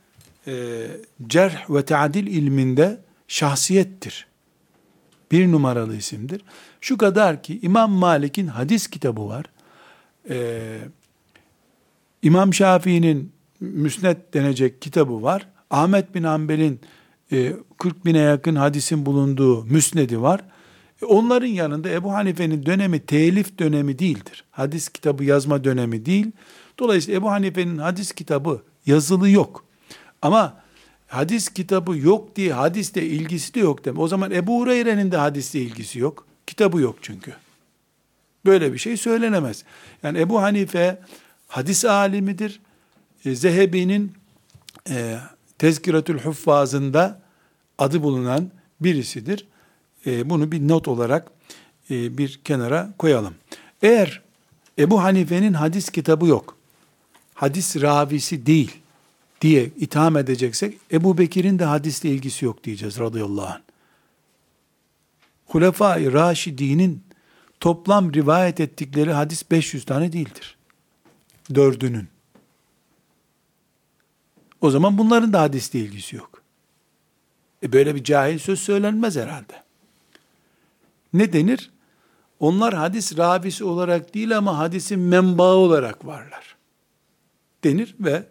e, cerh ve teadil ilminde şahsiyettir. Bir numaralı isimdir. Şu kadar ki İmam Malik'in hadis kitabı var. Ee, İmam Şafii'nin müsnet denecek kitabı var. Ahmet bin Hanbel'in e, 40 bine yakın hadisin bulunduğu müsnedi var. E, onların yanında Ebu Hanife'nin dönemi telif dönemi değildir. Hadis kitabı yazma dönemi değil. Dolayısıyla Ebu Hanife'nin hadis kitabı yazılı yok. Ama hadis kitabı yok diye hadiste ilgisi de yok demek. O zaman Ebu Hureyre'nin de hadiste ilgisi yok. Kitabı yok çünkü. Böyle bir şey söylenemez. Yani Ebu Hanife hadis alimidir. E, Zehebi'nin e, Tezkiratül Huffazında adı bulunan birisidir. E, bunu bir not olarak e, bir kenara koyalım. Eğer Ebu Hanife'nin hadis kitabı yok, hadis ravisi değil diye itham edeceksek, Ebu Bekir'in de hadisle ilgisi yok diyeceğiz radıyallahu anh. Hulefai Raşidi'nin toplam rivayet ettikleri hadis 500 tane değildir. Dördünün. O zaman bunların da hadisle ilgisi yok. E böyle bir cahil söz söylenmez herhalde. Ne denir? Onlar hadis ravisi olarak değil ama hadisin menbaı olarak varlar. Denir ve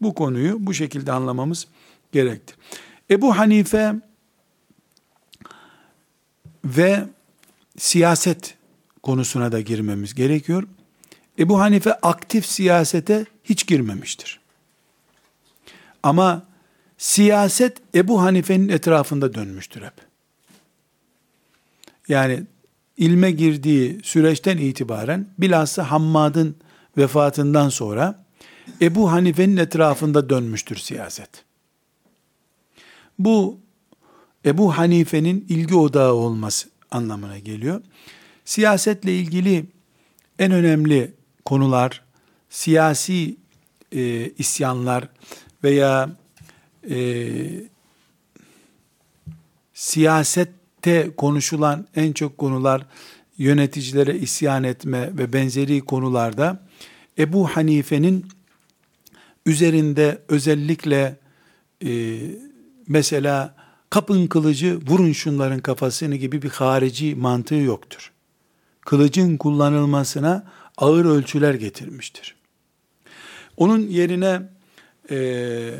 bu konuyu bu şekilde anlamamız gerektir. Ebu Hanife ve siyaset konusuna da girmemiz gerekiyor. Ebu Hanife aktif siyasete hiç girmemiştir. Ama siyaset Ebu Hanife'nin etrafında dönmüştür hep. Yani ilme girdiği süreçten itibaren bilhassa Hammad'ın vefatından sonra Ebu Hanife'nin etrafında dönmüştür siyaset. Bu Ebu Hanife'nin ilgi odağı olması anlamına geliyor. Siyasetle ilgili en önemli konular, siyasi e, isyanlar veya e, siyasette konuşulan en çok konular yöneticilere isyan etme ve benzeri konularda Ebu Hanife'nin üzerinde özellikle e, mesela kapın kılıcı vurun şunların kafasını gibi bir harici mantığı yoktur. Kılıcın kullanılmasına ağır ölçüler getirmiştir. Onun yerine e,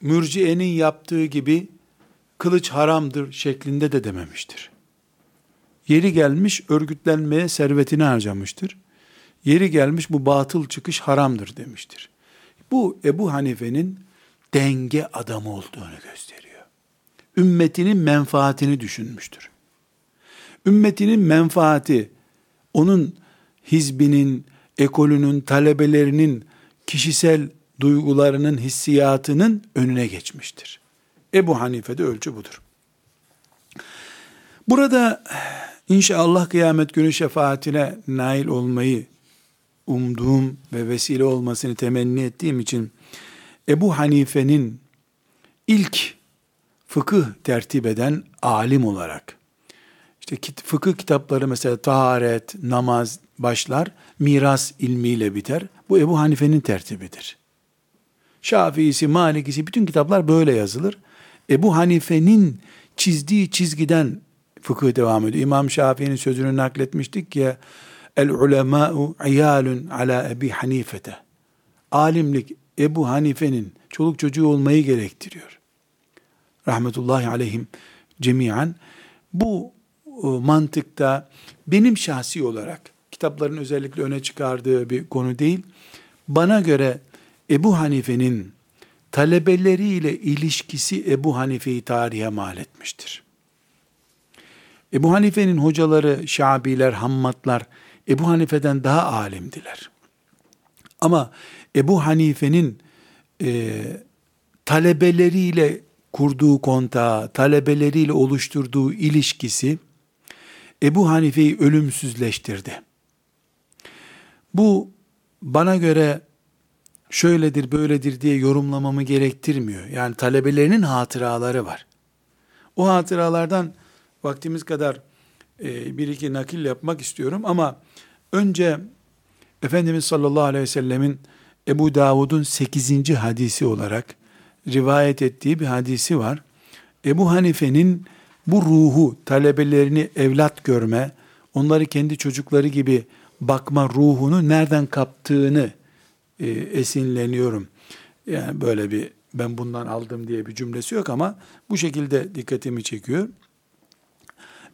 mürciyenin yaptığı gibi kılıç haramdır şeklinde de dememiştir. Yeri gelmiş örgütlenmeye servetini harcamıştır. Yeri gelmiş bu batıl çıkış haramdır demiştir. Bu Ebu Hanife'nin denge adamı olduğunu gösteriyor. Ümmetinin menfaatini düşünmüştür. Ümmetinin menfaati onun hizbinin, ekolünün, talebelerinin kişisel duygularının, hissiyatının önüne geçmiştir. Ebu Hanife'de ölçü budur. Burada inşallah kıyamet günü şefaatine nail olmayı umduğum ve vesile olmasını temenni ettiğim için Ebu Hanife'nin ilk fıkıh tertip eden alim olarak işte fıkıh kitapları mesela taharet, namaz başlar, miras ilmiyle biter. Bu Ebu Hanife'nin tertibidir. Şafiisi, Malikisi bütün kitaplar böyle yazılır. Ebu Hanife'nin çizdiği çizgiden fıkıh devam ediyor. İmam Şafii'nin sözünü nakletmiştik ya el ulemâ'u iyalun ala Ebi Hanifete. Alimlik Ebu Hanife'nin çoluk çocuğu olmayı gerektiriyor. Rahmetullahi aleyhim cemiyen. Bu e, mantıkta benim şahsi olarak kitapların özellikle öne çıkardığı bir konu değil. Bana göre Ebu Hanife'nin talebeleriyle ilişkisi Ebu Hanife'yi tarihe mal etmiştir. Ebu Hanife'nin hocaları, Şabiler, Hammatlar Ebu Hanife'den daha alimdiler. Ama Ebu Hanife'nin e, talebeleriyle kurduğu kontağı, talebeleriyle oluşturduğu ilişkisi Ebu Hanife'yi ölümsüzleştirdi. Bu bana göre şöyledir böyledir diye yorumlamamı gerektirmiyor. Yani talebelerinin hatıraları var. O hatıralardan vaktimiz kadar e, bir iki nakil yapmak istiyorum ama önce Efendimiz sallallahu aleyhi ve sellemin Ebu Davud'un 8. hadisi olarak rivayet ettiği bir hadisi var. Ebu Hanife'nin bu ruhu, talebelerini evlat görme, onları kendi çocukları gibi bakma ruhunu nereden kaptığını e, esinleniyorum. Yani böyle bir ben bundan aldım diye bir cümlesi yok ama bu şekilde dikkatimi çekiyor.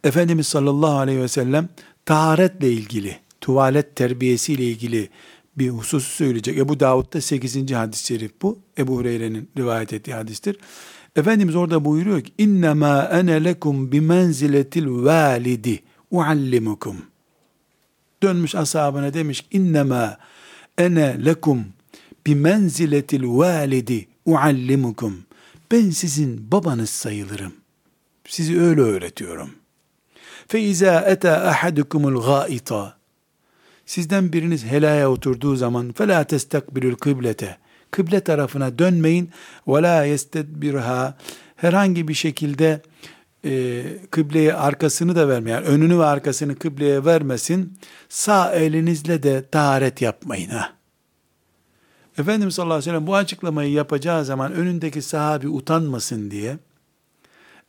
Efendimiz sallallahu aleyhi ve sellem taharetle ilgili, tuvalet terbiyesiyle ilgili bir husus söyleyecek. Ebu Davud'da 8. hadis-i şerif bu. Ebu Hureyre'nin rivayet ettiği hadistir. Efendimiz orada buyuruyor ki innema ene lekum bi menziletil validi. Dönmüş ashabına demiş innema ene lekum bi menziletil validi uallimukum. Ben sizin babanız sayılırım. Sizi öyle öğretiyorum. Fe izâ etâ ahadukumul. Sizden biriniz helaya oturduğu zaman فَلَا تَسْتَقْبِلُ الْقِبْلَةَ Kıble tarafına dönmeyin. وَلَا يَسْتَدْبِرْهَا Herhangi bir şekilde e, kıbleye arkasını da vermeyin. Yani önünü ve arkasını kıbleye vermesin. Sağ elinizle de taharet yapmayın. Ha. Efendimiz sallallahu aleyhi ve sellem bu açıklamayı yapacağı zaman önündeki sahabi utanmasın diye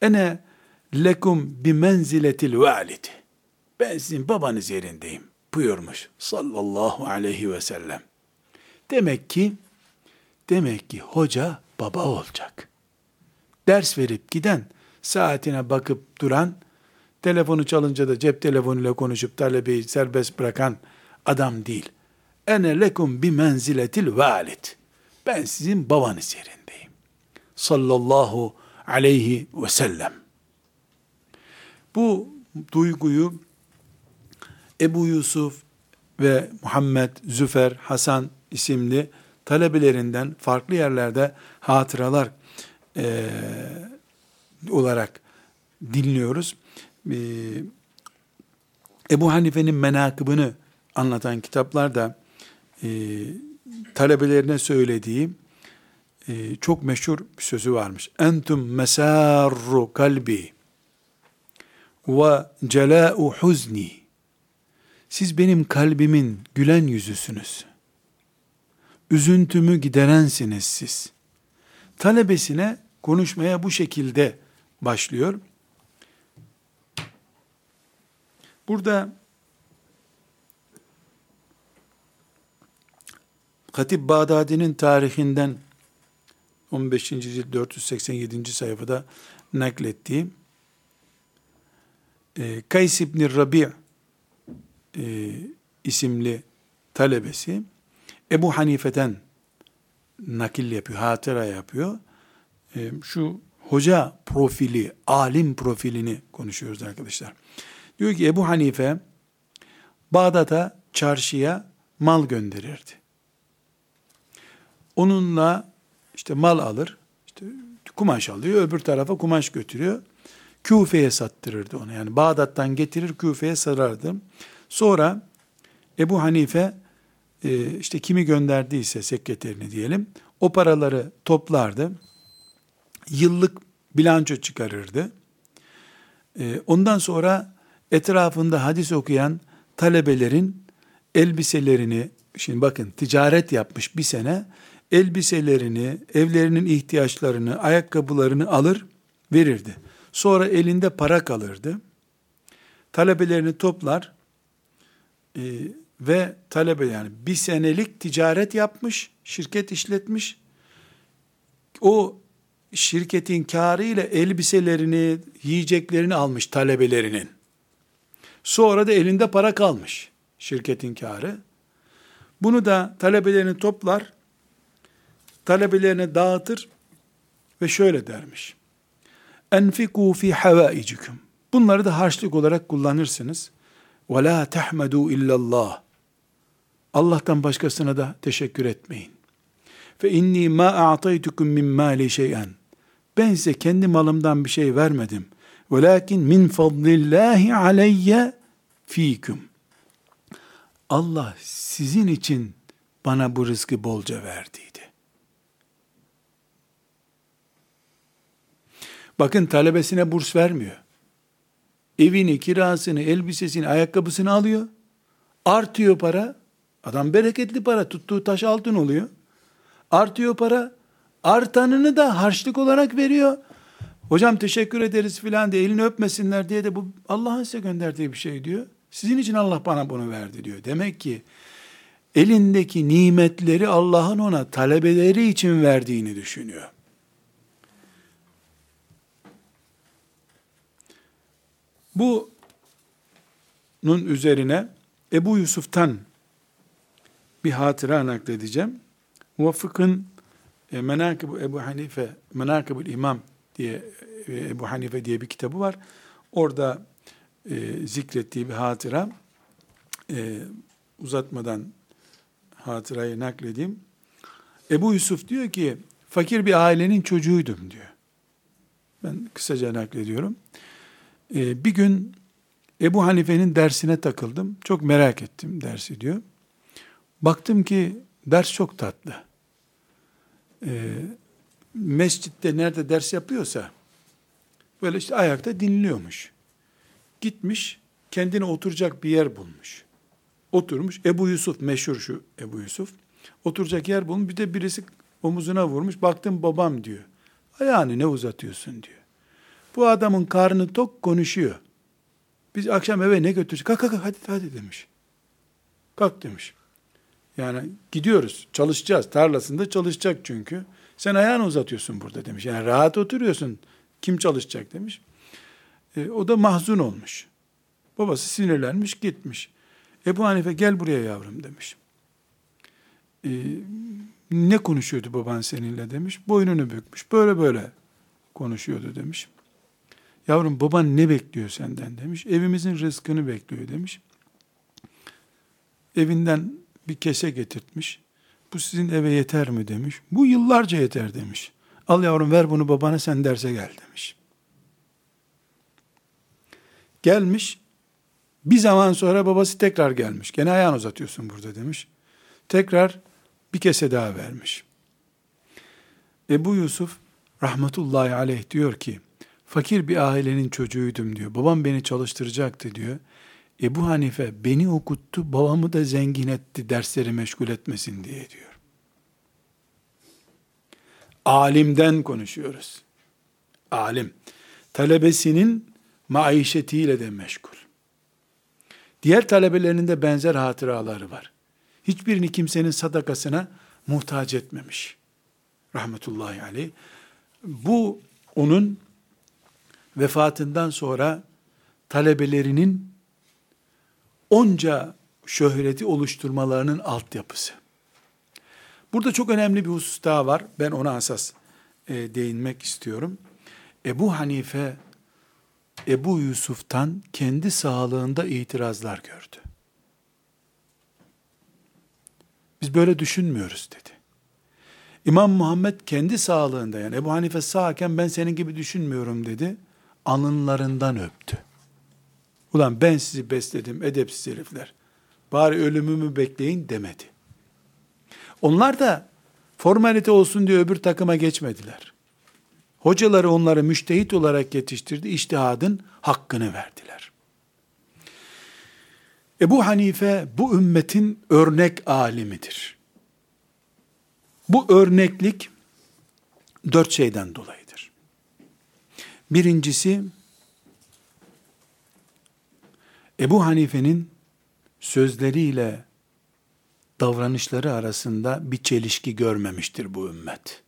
ene lekum bi menziletil valid. Ben sizin babanız yerindeyim buyurmuş sallallahu aleyhi ve sellem. Demek ki demek ki hoca baba olacak. Ders verip giden, saatine bakıp duran telefonu çalınca da cep telefonuyla konuşup talebeyi serbest bırakan adam değil. Ene lekum bi menziletil valid. Ben sizin babanız yerindeyim. Sallallahu aleyhi ve sellem. Bu duyguyu Ebu Yusuf ve Muhammed, Züfer, Hasan isimli talebelerinden farklı yerlerde hatıralar e, olarak dinliyoruz. E, Ebu Hanife'nin menakıbını anlatan kitaplarda e, talebelerine söylediği e, çok meşhur bir sözü varmış. Entum mesarru kalbi ve celâ'u huzni. Siz benim kalbimin gülen yüzüsünüz. Üzüntümü giderensiniz siz. Talebesine konuşmaya bu şekilde başlıyor. Burada Hatip Bağdadi'nin tarihinden 15. cilt 487. sayfada naklettiği e, Kays İbni Rabi' e, isimli talebesi Ebu Hanife'den nakil yapıyor, hatıra yapıyor. E, şu hoca profili, alim profilini konuşuyoruz arkadaşlar. Diyor ki Ebu Hanife Bağdat'a çarşıya mal gönderirdi. Onunla işte mal alır, işte kumaş alıyor, öbür tarafa kumaş götürüyor. Küfe'ye sattırırdı onu. Yani Bağdat'tan getirir Küfe'ye sarardı. Sonra Ebu Hanife e, işte kimi gönderdiyse sekreterini diyelim o paraları toplardı. Yıllık bilanço çıkarırdı. E, ondan sonra etrafında hadis okuyan talebelerin elbiselerini şimdi bakın ticaret yapmış bir sene elbiselerini, evlerinin ihtiyaçlarını, ayakkabılarını alır verirdi. Sonra elinde para kalırdı. Talebelerini toplar e, ve talebe yani bir senelik ticaret yapmış, şirket işletmiş. O şirketin karı ile elbiselerini, yiyeceklerini almış talebelerinin. Sonra da elinde para kalmış şirketin karı. Bunu da talebelerini toplar, talebelerine dağıtır ve şöyle dermiş. Enfiku fi havaicikum. Bunları da harçlık olarak kullanırsınız. Ve la tahmedu illallah. Allah'tan başkasına da teşekkür etmeyin. Fe inni ma a'taytukum min mali şey'en. Ben size kendi malımdan bir şey vermedim. Velakin min fadlillahi aleyye fikum. Allah sizin için bana bu rızkı bolca verdiydi. Bakın talebesine burs vermiyor. Evini, kirasını, elbisesini, ayakkabısını alıyor. Artıyor para. Adam bereketli para. Tuttuğu taş altın oluyor. Artıyor para. Artanını da harçlık olarak veriyor. Hocam teşekkür ederiz filan diye elini öpmesinler diye de bu Allah'ın size gönderdiği bir şey diyor. Sizin için Allah bana bunu verdi diyor. Demek ki elindeki nimetleri Allah'ın ona talebeleri için verdiğini düşünüyor. Bunun üzerine Ebu Yusuf'tan bir hatıra nakledeceğim. Muvaffık'ın e, Menakıb Ebu Hanife, Menakıb İmam diye e, Ebu Hanife diye bir kitabı var. Orada e, zikrettiği bir hatıra. E, uzatmadan hatırayı nakledeyim. Ebu Yusuf diyor ki, fakir bir ailenin çocuğuydum diyor. Ben kısaca naklediyorum. Ee, bir gün Ebu Hanife'nin dersine takıldım. Çok merak ettim dersi diyor. Baktım ki ders çok tatlı. Ee, mescitte nerede ders yapıyorsa böyle işte ayakta dinliyormuş. Gitmiş kendine oturacak bir yer bulmuş. Oturmuş. Ebu Yusuf meşhur şu Ebu Yusuf. Oturacak yer bulmuş. Bir de birisi omuzuna vurmuş. Baktım babam diyor. Ayağını ne uzatıyorsun diyor. Bu adamın karnı tok konuşuyor. Biz akşam eve ne götüreceğiz? Kalk kalk hadi hadi demiş. Kalk demiş. Yani gidiyoruz, çalışacağız. Tarlasında çalışacak çünkü. Sen ayağını uzatıyorsun burada demiş. Yani rahat oturuyorsun. Kim çalışacak demiş. E, o da mahzun olmuş. Babası sinirlenmiş gitmiş. Ebu Hanife gel buraya yavrum demiş. E, ne konuşuyordu baban seninle demiş. Boynunu bükmüş. Böyle böyle konuşuyordu demiş. Yavrum baban ne bekliyor senden demiş. Evimizin rızkını bekliyor demiş. Evinden bir kese getirtmiş. Bu sizin eve yeter mi demiş. Bu yıllarca yeter demiş. Al yavrum ver bunu babana sen derse gel demiş. Gelmiş. Bir zaman sonra babası tekrar gelmiş. Gene ayağını uzatıyorsun burada demiş. Tekrar bir kese daha vermiş. Ebu Yusuf rahmetullahi aleyh diyor ki, fakir bir ailenin çocuğuydum diyor. Babam beni çalıştıracaktı diyor. Ebu Hanife beni okuttu, babamı da zengin etti dersleri meşgul etmesin diye diyor. Alimden konuşuyoruz. Alim. Talebesinin maişetiyle de meşgul. Diğer talebelerinin de benzer hatıraları var. Hiçbirini kimsenin sadakasına muhtaç etmemiş. Rahmetullahi aleyh. Bu onun vefatından sonra talebelerinin onca şöhreti oluşturmalarının altyapısı. Burada çok önemli bir husus daha var. Ben ona asas e, değinmek istiyorum. Ebu Hanife, Ebu Yusuf'tan kendi sağlığında itirazlar gördü. Biz böyle düşünmüyoruz dedi. İmam Muhammed kendi sağlığında yani Ebu Hanife sağken ben senin gibi düşünmüyorum dedi. Alınlarından öptü. Ulan ben sizi besledim edepsiz herifler. Bari ölümümü bekleyin demedi. Onlar da formalite olsun diye öbür takıma geçmediler. Hocaları onları müştehit olarak yetiştirdi. İçtihadın hakkını verdiler. Ebu Hanife bu ümmetin örnek alimidir. Bu örneklik dört şeyden dolayıdır. Birincisi, Ebu Hanife'nin sözleriyle davranışları arasında bir çelişki görmemiştir bu ümmet.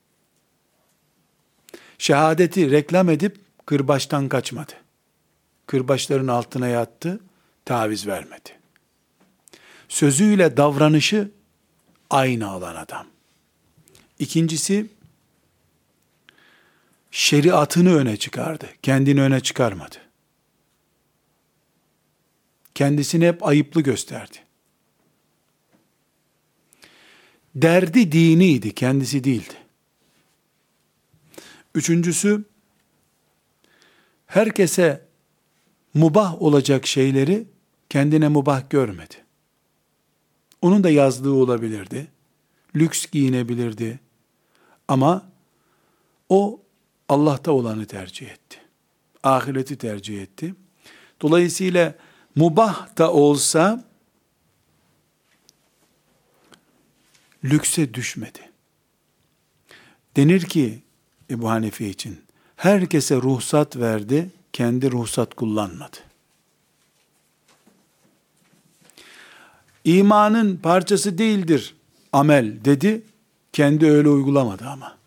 Şehadeti reklam edip kırbaçtan kaçmadı. Kırbaçların altına yattı, taviz vermedi. Sözüyle davranışı aynı alan adam. İkincisi, şeriatını öne çıkardı. Kendini öne çıkarmadı. Kendisini hep ayıplı gösterdi. Derdi diniydi, kendisi değildi. Üçüncüsü, herkese mubah olacak şeyleri kendine mubah görmedi. Onun da yazdığı olabilirdi. Lüks giyinebilirdi. Ama o Allah'ta olanı tercih etti. Ahireti tercih etti. Dolayısıyla mubah da olsa lükse düşmedi. Denir ki Ebu Hanife için herkese ruhsat verdi, kendi ruhsat kullanmadı. İmanın parçası değildir amel dedi, kendi öyle uygulamadı ama.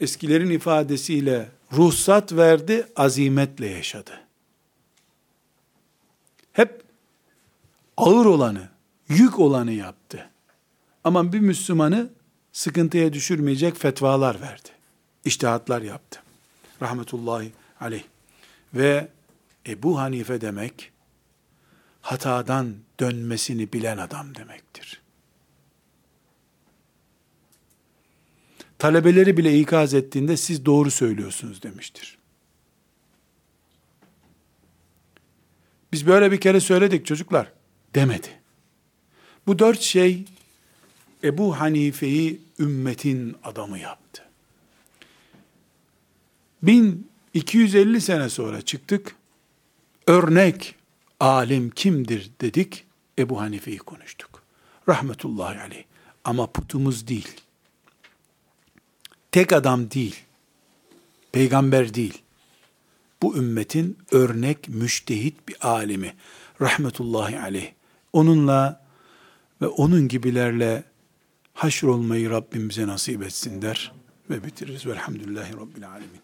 Eskilerin ifadesiyle ruhsat verdi, azimetle yaşadı. Hep ağır olanı, yük olanı yaptı. Ama bir Müslümanı sıkıntıya düşürmeyecek fetvalar verdi. İştihatlar yaptı. Rahmetullahi aleyh. Ve Ebu Hanife demek, hatadan dönmesini bilen adam demektir. Talebeleri bile ikaz ettiğinde siz doğru söylüyorsunuz demiştir. Biz böyle bir kere söyledik çocuklar demedi. Bu dört şey Ebu Hanife'yi ümmetin adamı yaptı. 1250 sene sonra çıktık. Örnek alim kimdir dedik. Ebu Hanife'yi konuştuk. Rahmetullahi aleyh. Ama putumuz değil. Tek adam değil. Peygamber değil. Bu ümmetin örnek müştehit bir alimi. Rahmetullahi aleyh. Onunla ve onun gibilerle haşr olmayı Rabbim bize nasip etsin der. ve bitiririz. Velhamdülillahi Rabbil Alemin.